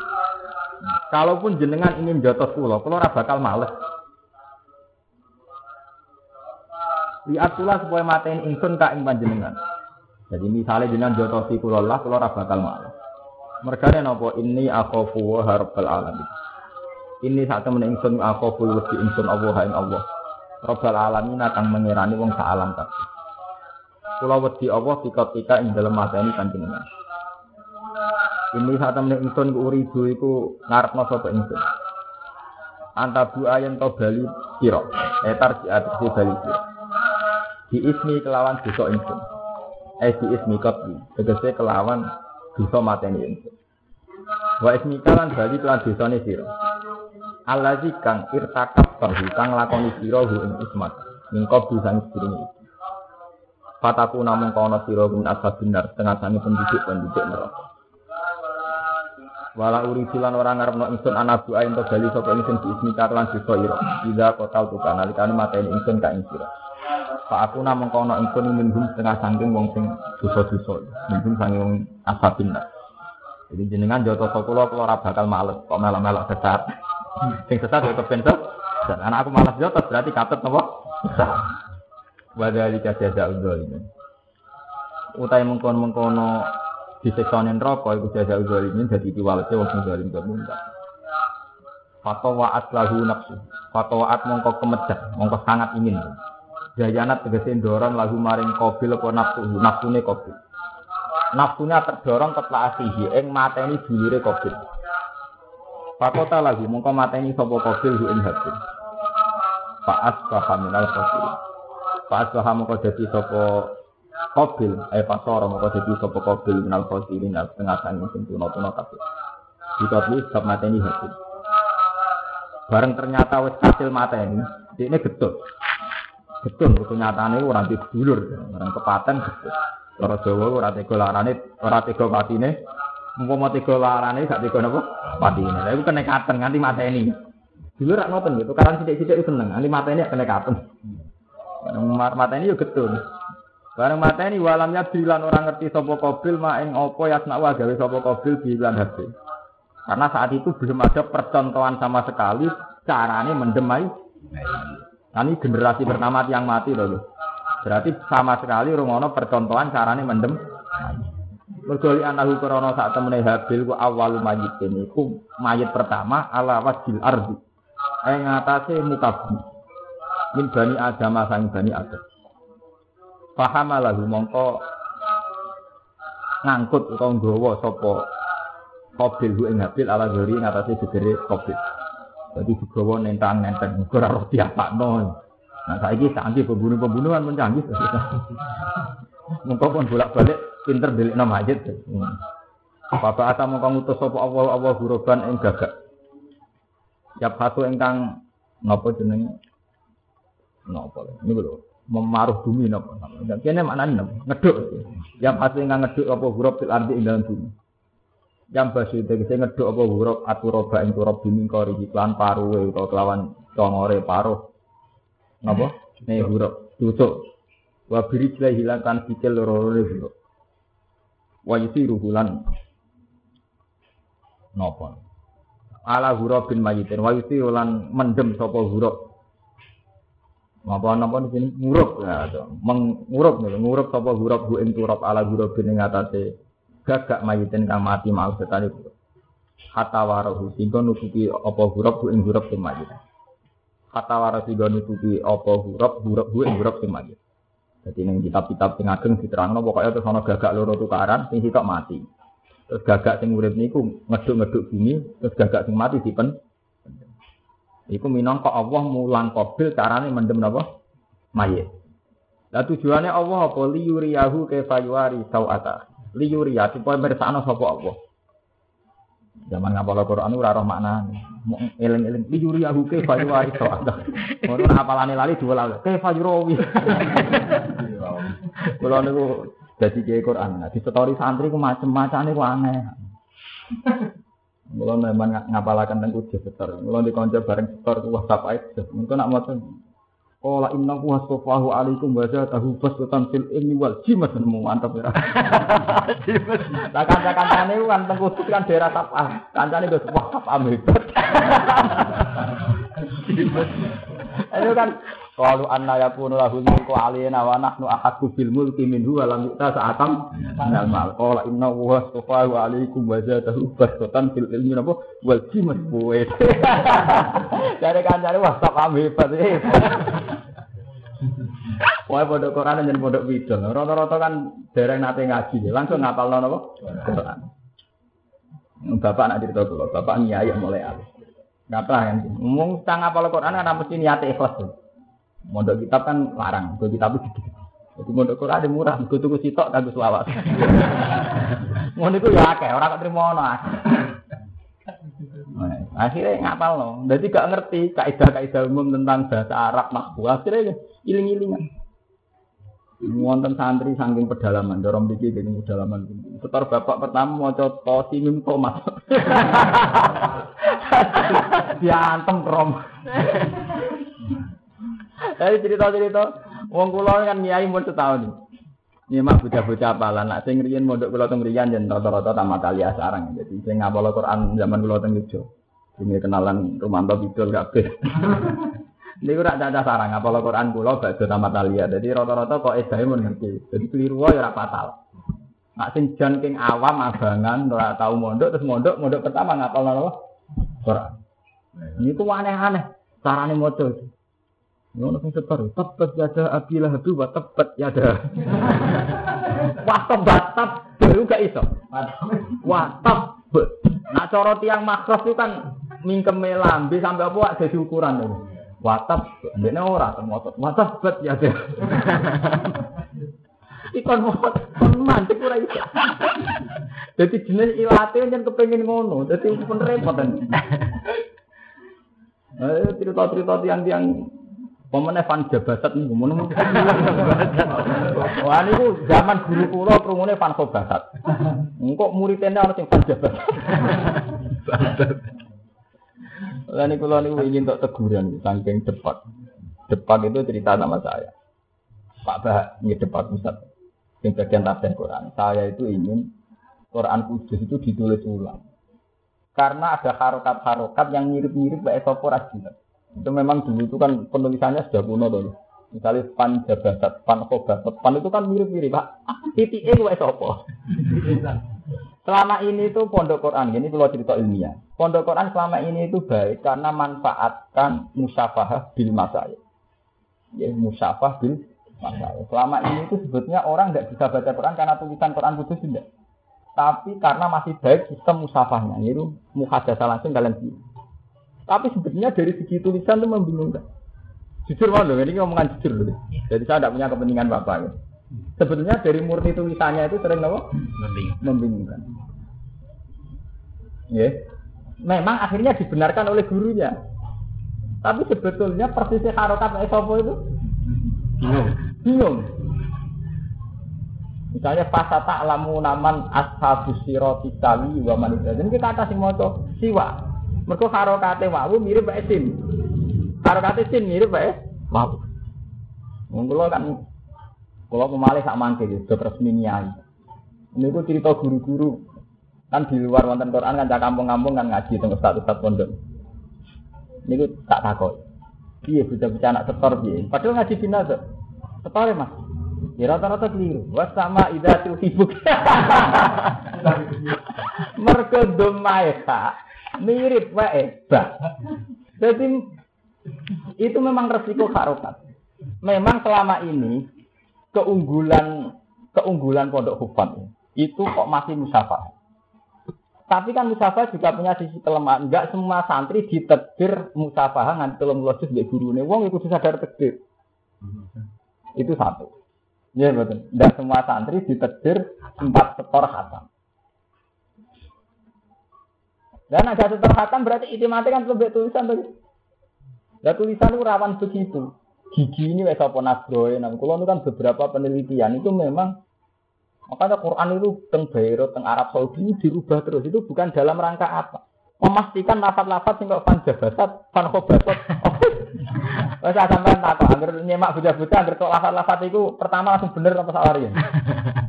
Kalaupun jenengan ingin jotos kulo, kulo bakal males. Lihat pula supaya mateni ingsun ka ing panjenengan. Jadi misalnya jenengan jotosi kulo lah, kulo bakal males. Mergane napa ini akhafu wa harbal alamin. Ini saat temen ingsun puluh lebih ingsun Allah ing Allah. Rabbal alamin akan mengirani wong sak alam kabeh. Kula wedi Allah tika-tika ing dalem mateni panjenengan. Ini saat temen ingsun uridu iku ngarepno sapa ingsun. Antabu ayen to bali sira. Etar di atas bali. Di ismi kelawan dosa ingsun. Eh di ismi kotli. Tegese kelawan dosa mateni ingsun. Wa ismi kalan bali kelan dosane sira. Allazi kang irtakab tahu kang lakoni sira hu ing ismat mingko bisang sedurunge iki. Fataku namung kono sira min ashabinar tengah sange penduduk penduduk neraka. Wala uri silan ora ngarepno ingsun anabu ain to bali sapa ingsun di ismi lan dosa ira. Ida kotal tu kana likane mateni ingsun ka ing sira. Pak aku namung kono ingsun minhum setengah sangking wong sing dosa-dosa. Minhum sange wong ashabinar. Jadi jenengan joto kula kula ora bakal males kok melok-melok sesat. Sing sesat yo kepen Dan anak aku malas jotos berarti katut napa? Sesat. Wadali jaza ini. Utai mengkono-mengkono disiksa ning neraka iku jaza ini dadi piwalete wong sing zalim kemundak. Fatawaat lahu nafsu. Fatawaat mongko kemejat, mongko sangat ingin. Jayanat tegese doron lahu maring kobil apa nafsu, nafsune kobil. Nafsunya terdorong ke asihi ing mateni dulure kobil. Fakota lagi mongko mateni sapa qabil hu ing hati. Fa asbaha minal qabil. Fa asbaha mongko dadi sapa qabil eh pasara mongko dadi sapa qabil minal qabil nang tengah sang sing tuna-tuna kabeh. Dikopi sebab mateni hati. Bareng ternyata wis hasil mateni, ini getut. Getun nyatane ora dulur, bareng kepaten getun. Cara Jawa ora tega larane, ora tega patine, Umpama tiga larane gak tiga napa? Patine. Lha iku kenekatan nganti mateni. Dulu rak ngoten gitu, karena sithik-sithik seneng, nganti mateni. Bareng mateni yo getun. Bareng mateni walamnya bilan orang ngerti sapa kobil ma ing apa yasna wa gawe sapa kobil bilan hati. Karena saat itu belum ada percontohan sama sekali carane mendemai. Nah, ini generasi pertama yang mati loh. Berarti sama sekali rungono percontohan carane mendem. Mergo li anahu krana sak temene Habil ku awal mayitin iku mayit pertama ala wajil ardi. Ing atase muka. Min bani Adam sang bani Adam. Fahama lahu mongko ngangkut utawa nggawa sapa Qabil hu ing Habil ala gori ing atase gegere Qabil. Jadi digawa nentang nenteng ora roh diapakno. Nah saiki canggih (laughs) pembunuh-pembunuhan mencanggih. Mengko pun bolak-balik pinter delikno masjid. Hmm. Bapak ata mongko ngutus sapa Allah Allah huruban ing gagak. Yap satu ingkang napa jenenge? Napa ini lho memaruh bumi napa. Kene maknane napa? Ngeduk. Yap satu ingkang ngeduk apa huruf fil ardi ing dalam bumi. Yang basu tegese ngeduk apa huruf aturoba ing turab bumi kori iklan paruwe utawa kelawan congore paruh. Napa ne huruf tusuk wa biri jila hilangkan sikil loro-loro huruf. Wa yusiru hulan napa? Ala huruf bin mayitin wa yusiru lan mendem sapa huruf. Apa napa sini? Ngurup ya, mengurup nih, ngurup sapa huruf bu ing ala huruf bin ing gagak mayitin kang mati mau setane hatta warahu sehingga nutupi apa huruf bu ing huruf sing mayit kata waras juga nutupi apa huruf huruf gue huruf sing mati. Jadi ning kitab-kitab sing ageng diterangno pokoknya terus ana gagak loro tukaran sing sitok mati. Terus gagak sing urip niku ngeduk-ngeduk bumi, terus gagak sing mati dipen. Iku minangka Allah mulang qabil carane mendem napa? Mayit. Lah tujuannya Allah apa liyuriyahu kefayuari sauata. Liyuriya supaya mirsakno sapa Allah. Zaman ngapal Al-Qur'an ora roh maknane. Eling-eling li yuri aku ke fa yuwari to. Ngono apalane lali dua lali. Ke fa yurawi. (laughs) Kulo niku dadi kiai Quran. Nah, di story santri ku macem-macane ku aneh. Kulo memang ngapalaken teng kudus setor. Kulo dikonco bareng setor ku WhatsApp ae. Mungkin nak maca Qala inna huwa astafahu alaikum wa zatahu basatan fil ilmi wal jimat nemu mantap ya. (laughs) Lah kanca-kancane kan teng kudus kan daerah Tapah. Kancane wis wah Tapah hebat. (laughs) Itu kan Qalu anna yakunu lahul mulku alaina wa nahnu ahqqu bil mulki minhu wa lam sa'atam minal mal. Qala inna huwa astafahu alaikum wa zatahu basatan fil ilmi napa wal jimat buwe. Dari (laughs) kancane wah tak hebat. Wah pondok Quran dan pondok bidol. Rata-rata kan dereng nate ngaji, langsung ngapal napa? Quran. Bapak nak cerita dulu, bapak nyai mulai alis. Ngapal kan? Ngomong tang ngapal Quran kan mesti niate ikhlas tuh. Mondok kitab kan larang, gue kitab itu gede. Jadi mondok Quran ada murah, gue tuku sitok dan gue selawat. Ngono itu ya akeh, orang keterima ono akeh. Akhirnya ngapal loh, jadi gak ngerti kaidah-kaidah umum tentang bahasa Arab makbu. Akhirnya iling-ilingan. Wonten santri saking pedalaman, dorong diki gini pedalaman. Setor bapak pertama mau coba tosi mim tomat. (laughs) Diantem krom. (laughs) Jadi cerita-cerita, wong kula kan nyai mun setahun. Nyimak bocah-bocah apalan, nak sing riyen mondok kula teng riyan yen rata-rata tamat alia sarang. Jadi sing ngapal Quran zaman kula teng Yogyo. Ini kenalan Rumanto Bidul kabeh. (laughs) Niku rak ada sarang ngapal Quran kula bakso tamat alia. Jadi rata-rata kok edahe mun ngerti. Jadi keliru wae ora fatal. Nak sing jan king awam abangan ora tau mondok terus mondok mondok pertama ngapal napa? Quran. Ini tuh aneh-aneh. Carane maca. Ngono sing setor, tebet yada abilah habi wa tebet yada. (laughs) Wah tebatap baru gak iso. Tebet. Nah cara tiang makros itu kan mingkeme lambe sampai apa jadi ukuran. Wah tebet. Ini ora termotot. Wah tebet yada. Ikon mot, mantik ora iso. Jadi jenis ilate yang kepengen ngono, jadi pun repot (laughs) kan. Eh, cerita-cerita tiang-tiang Pemene fan jabasat nih, ngono Wah niku zaman guru kula krungune fan sobasat. Engkok muridene ana sing fan jabasat. Lah niku kula niku ingin untuk teguran saking cepat. Cepat itu cerita nama saya. Pak Bah, ini depan Ustaz. Yang bagian tafsir Quran. Saya itu ingin Quran Kudus itu ditulis ulang. Karena ada harokat-harokat yang mirip-mirip Mbak Esopo Rajilat. Itu memang dulu itu kan penulisannya sudah kuno tuh. Misalnya pan jabasat, pan khobatat, pan itu kan mirip-mirip, Pak. Titik gue sopo. Selama ini itu pondok Quran, ini kalau cerita ilmiah. Pondok Quran selama ini itu baik karena manfaatkan musyafahah bil masaya. Ya, musyafah bil masaya. Selama ini itu sebetulnya orang nggak bisa baca Quran karena tulisan Quran kudus tidak. Tapi karena masih baik sistem musafahnya, yaitu muhadasah langsung kalian sini. Tapi sebetulnya dari segi tulisan itu membingungkan. Jujur mau loh, ini ngomongan jujur loh. Jadi saya tidak punya kepentingan bapak. Ya. Sebetulnya dari murni tulisannya itu sering apa? Membingungkan. Ya. Memang akhirnya dibenarkan oleh gurunya. Tapi sebetulnya persisnya harokat esopo itu bingung. Bingung. Misalnya fasa ta'lamu naman ashabus sirati sawi wa man Jadi kita sing maca siwa. Mergo harokate wawu mirip bae sin. Harokate sin mirip bae wawu. Wong kula kan kula pemalih sak mangke do resmi nyai. Niku cerita guru-guru kan di luar wonten Quran kan kampung-kampung kan ngaji teng ustaz-ustaz pondok. Niku tak takut. Piye bocah-bocah anak setor piye? Padahal ngaji dina to. Setor Mas. Ya rata-rata keliru. Was sama idatul hibuk. (laughs) Mergo domaesa mirip wae ba. Jadi itu memang resiko harokat. Memang selama ini keunggulan keunggulan pondok hufat itu kok masih musafah. Tapi kan musafah juga punya sisi kelemahan. Enggak semua santri ditetir musafah nganti telung lojus di guru Wong itu sadar tegir. Itu satu. Ya betul. Dan semua santri ditedir empat setor hatam. Dan ada setor hatam berarti mati kan lebih tulisan tuh. Ya tulisan itu rawan begitu. Gigi ini wes apa nasroe. Nah, kalau itu kan beberapa penelitian itu memang makanya Quran itu teng Beirut, teng Arab Saudi ini dirubah terus. Itu bukan dalam rangka apa? Memastikan lafat-lafat sing kok fan jabasat, fan khobatot. (laughs) Wes sampean takok angger nyemak bocah-bocah angger tok lafat-lafat iku pertama langsung bener apa salah ya.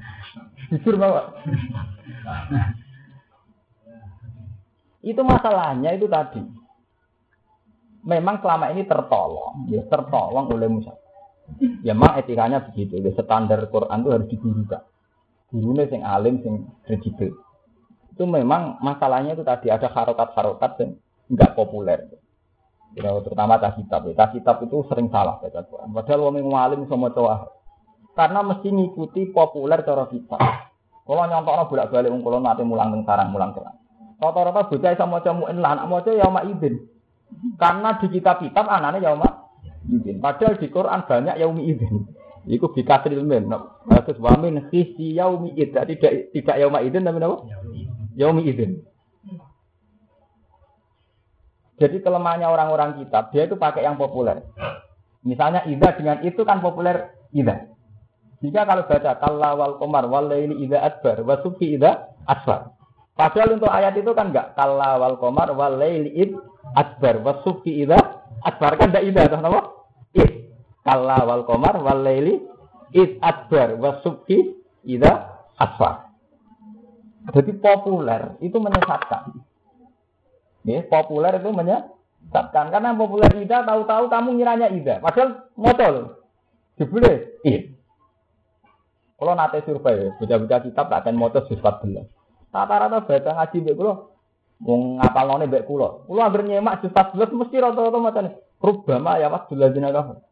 (laughs) Jujur Bapak. (laughs) itu masalahnya itu tadi. Memang selama ini tertolong, ya tertolong oleh Musa. Ya memang etikanya begitu, ya standar Quran itu harus digurukan. Gurunya sing alim, sing kredibel. Itu memang masalahnya itu tadi ada harokat-harokat yang enggak populer. Ya, terutama tas kitab. Ya. Kitab itu sering salah baca Quran. Padahal wong ngalim sama cowok. Karena mesti ngikuti populer cara kita. Kalau nyontokno bolak-balik wong kula nate mulang teng sarang mulang sarang. Rata-rata bocah sama maca muin lah anak maca ya idin. Karena di kitab-kitab anane ya idin. Padahal di Quran banyak yaumi idin. Iku bikasril min. Terus wa min khisi yaumi idin. Tidak tidak yauma idin tapi apa? Yaumi idin. Jadi kelemahannya orang-orang kitab, dia itu pakai yang populer. Misalnya ida dengan itu kan populer ida. Jika kalau baca kalla wal komar wal laili ida adbar wa sufi ida asfar. Padahal untuk ayat itu kan enggak kalla wal komar wal laili id adbar wa sufi ida asfar kan enggak ida atau apa? Id. Kalla wal komar wal laili id adbar wa sufi ida. Jadi populer itu menyesatkan. Ya, populer itu menyesatkan. Karena populer Ida tahu-tahu kamu ngiranya Ida. Padahal motor. Dibeli. Iya. Kalau nate survei, baca-baca kitab tak akan motor sus 14. Rata-rata baca ngaji mbek kula mau ngapal none mbek kula. Kula anggere nyemak sus 14 mesti rata-rata macam rubama ya was duladzina kafir.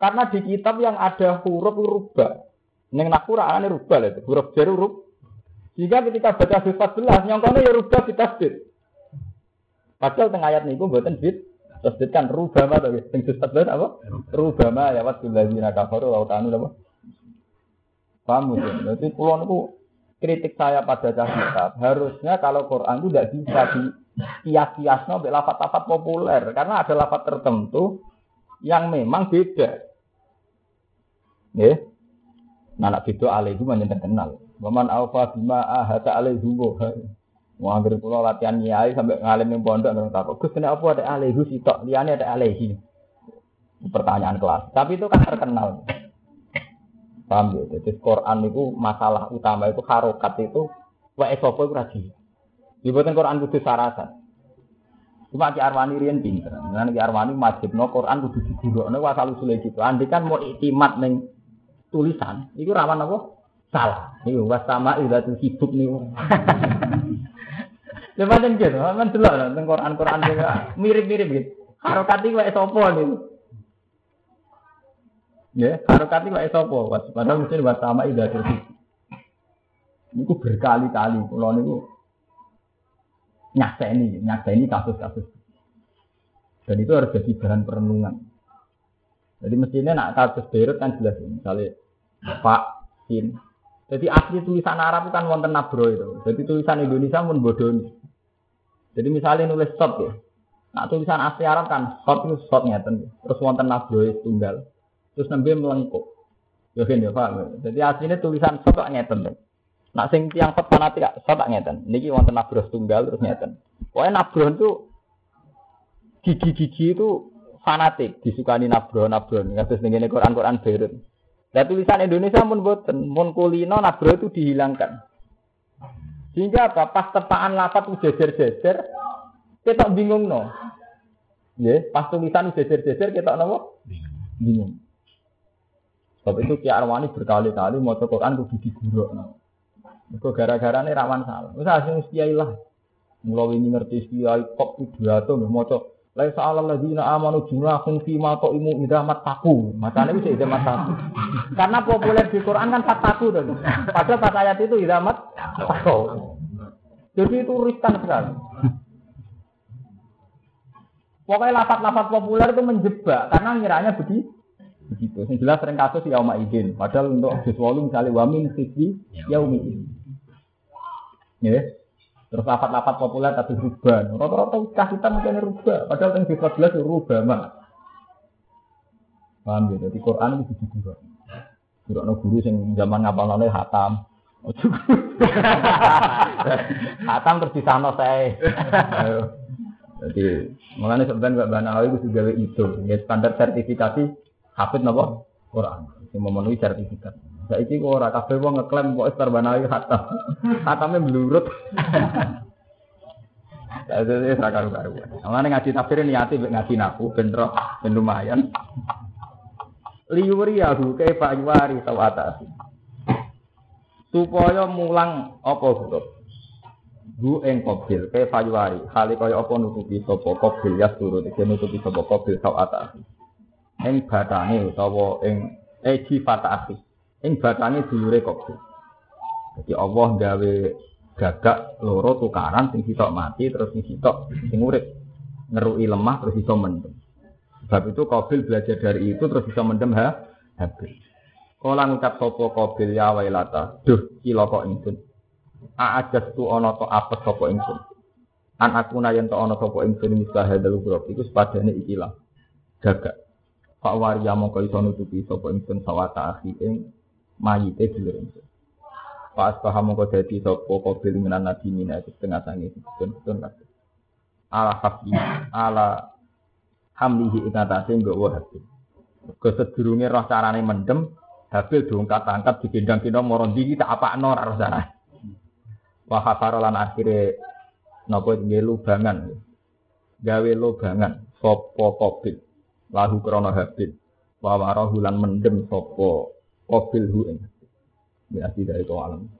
Karena di kitab yang ada huruf rubah. Neng nakura aneh rubah itu, huruf jaru huruf. Jika ketika baca sus 14, nyongkone ya rubah ditasdid. Padahal tengah ayat niku mboten bid terus kan rubama to sing disebut apa? Rubama ya wa ladzina kafaru wa kanu apa? Paham ya? Jadi pulau niku kritik saya pada kitab harusnya kalau Quran itu tidak bisa di kias-kiasnya sampai lafat-lafat populer karena ada lafat tertentu yang memang beda. Ya. Nah, nak beda alaihi mana terkenal. Waman alfa bima ahata alaihi Mau ambil pulau latihan nyai sampai ngalim yang pondok nggak tahu. Gus kenapa ada alaihi sitok, liane ada alaihi. Pertanyaan kelas. Tapi itu kan terkenal. Paham ya? Jadi Quran itu masalah utama itu harokat itu wa esopo itu rajin. Dibuatkan Quran kudu sarasan. Cuma Ki Arwani riyen pinter. Nah Ki Arwani majibno Quran kudu digurukne wa kalau sulit gitu. Andai kan mau iktimat ning tulisan, iku rawan apa? Salah. Niku was sama idatu hidup niku. (laughs) Lha gitu, men delok nang Quran-Quran mirip-mirip gitu. Harokat iki wae sapa niku? Ya, harokat iki wae sapa? Padahal mesti was sama idatu hidup. Niku berkali-kali kula niku nyakseni, nyakseni kasus-kasus. Dan itu harus jadi bahan perenungan. Jadi mestinya nak kasus Beirut kan jelas misalnya Pak Sin. Jadi asli tulisan Arab kan wonten nabro itu. Jadi tulisan Indonesia pun bodoh. Jadi misalnya nulis shot ya. Nah tulisan asli Arab kan shot itu shot ngeten. Terus wonten nabro tunggal. Terus nembe melengkuk. Ya kan Pak. Jadi aslinya tulisan shot kok ngeten. Nak sing tiang shot fanatik shot tak ngeten. Niki wonten nabro tunggal terus ngeten. Pokoknya nabro itu gigi-gigi itu fanatik disukani nabro nabro. Terus ning Quran Quran Beirut. Nah tulisan Indonesia pun boten, pun kulino nabro itu dihilangkan. Sehingga apa? Pas tepaan lapat jejer-jejer, kita bingung no. Ya, pas tulisan jejer-jejer kita nopo bingung. Sebab itu Ki Arwani berkali-kali mau Quran kudu diguruk. Itu gara-gara ini rawan salah. Misal asing kiai lah. Mulai ini ngerti kiai kok pidato mau Laisa alal ladina amanu junahum fi ma imu idamat taku. Macane wis idamat taku. Karena populer di Quran kan taku tuh. Padahal pas ayat itu idamat taku. Jadi itu riskan sekali. Pokoknya lapat-lapat populer itu menjebak karena ngiranya begitu. Begitu. Yang jelas sering kasus yauma idin. Padahal untuk juz misalnya wamin khizbi yaumi idin. Ya. Terus lapat-lapat populer tapi rubah. Rata-rata kita mungkin rubah. Padahal yang 14 itu rubah mah. Paham ya? Jadi Quran itu digurau. Gurau no guru yang zaman ngapal oleh hatam. (laughs) hatam terus di sana saya. Jadi mengenai sebenarnya Mbak Banawi itu juga itu. Ya standar sertifikasi hafid nopo Quran. Yang memenuhi sertifikat. Saiki kok ora kabeh wong ngeklaim kok Istar Banawi khatam. Khatame (laughs) blurut. Itu itu karu karu. Amane ngaji tafsir niati ngaji naku ben roh ben lumayan. (laughs) Liwuri aku ke Pak Yuwari tau atas. Supaya mulang apa huruf. Bu ing kobil ke Pak Yuwari. Kali kaya apa nutupi sapa kobil ya turut iki nutupi sapa kobil tau atas. Ing batange utawa ing eh sifat asih ing batange dulure kok. Jadi Allah gawe gagak loro tukaran sing sitok mati terus sing sitok sing urip ngerui lemah terus iso mendem. Sebab itu Qabil belajar dari itu terus bisa mendem ha Habil. Kala ngucap sapa Qabil ya wailata, duh cilaka ingsun. Aajas tu ana to apes sapa ingsun. An aku nayen to ana sapa ingsun hadal grup iku sepadane ikilah gagak. Pak Waria mongko iso nutupi sapa ingsun sawata akhi ing mayite dulur ingsun. Pas paham mongko dadi sapa kabil minan nabi mina setengah sange setun-setun kabeh. Ala hafi ala hamlihi ing atase nggawa habil. Kesedurunge roh carane mendem, habil diangkat angkat digendang-gendang mara ndi tak apakno ora rasane. Wa khafara lan akhire napa nggih lubangan. Gawe lubangan sapa kabil lahu krana habil. Wa warahu lan mendem sapa Qabil hu ing. Ya tidak itu alam.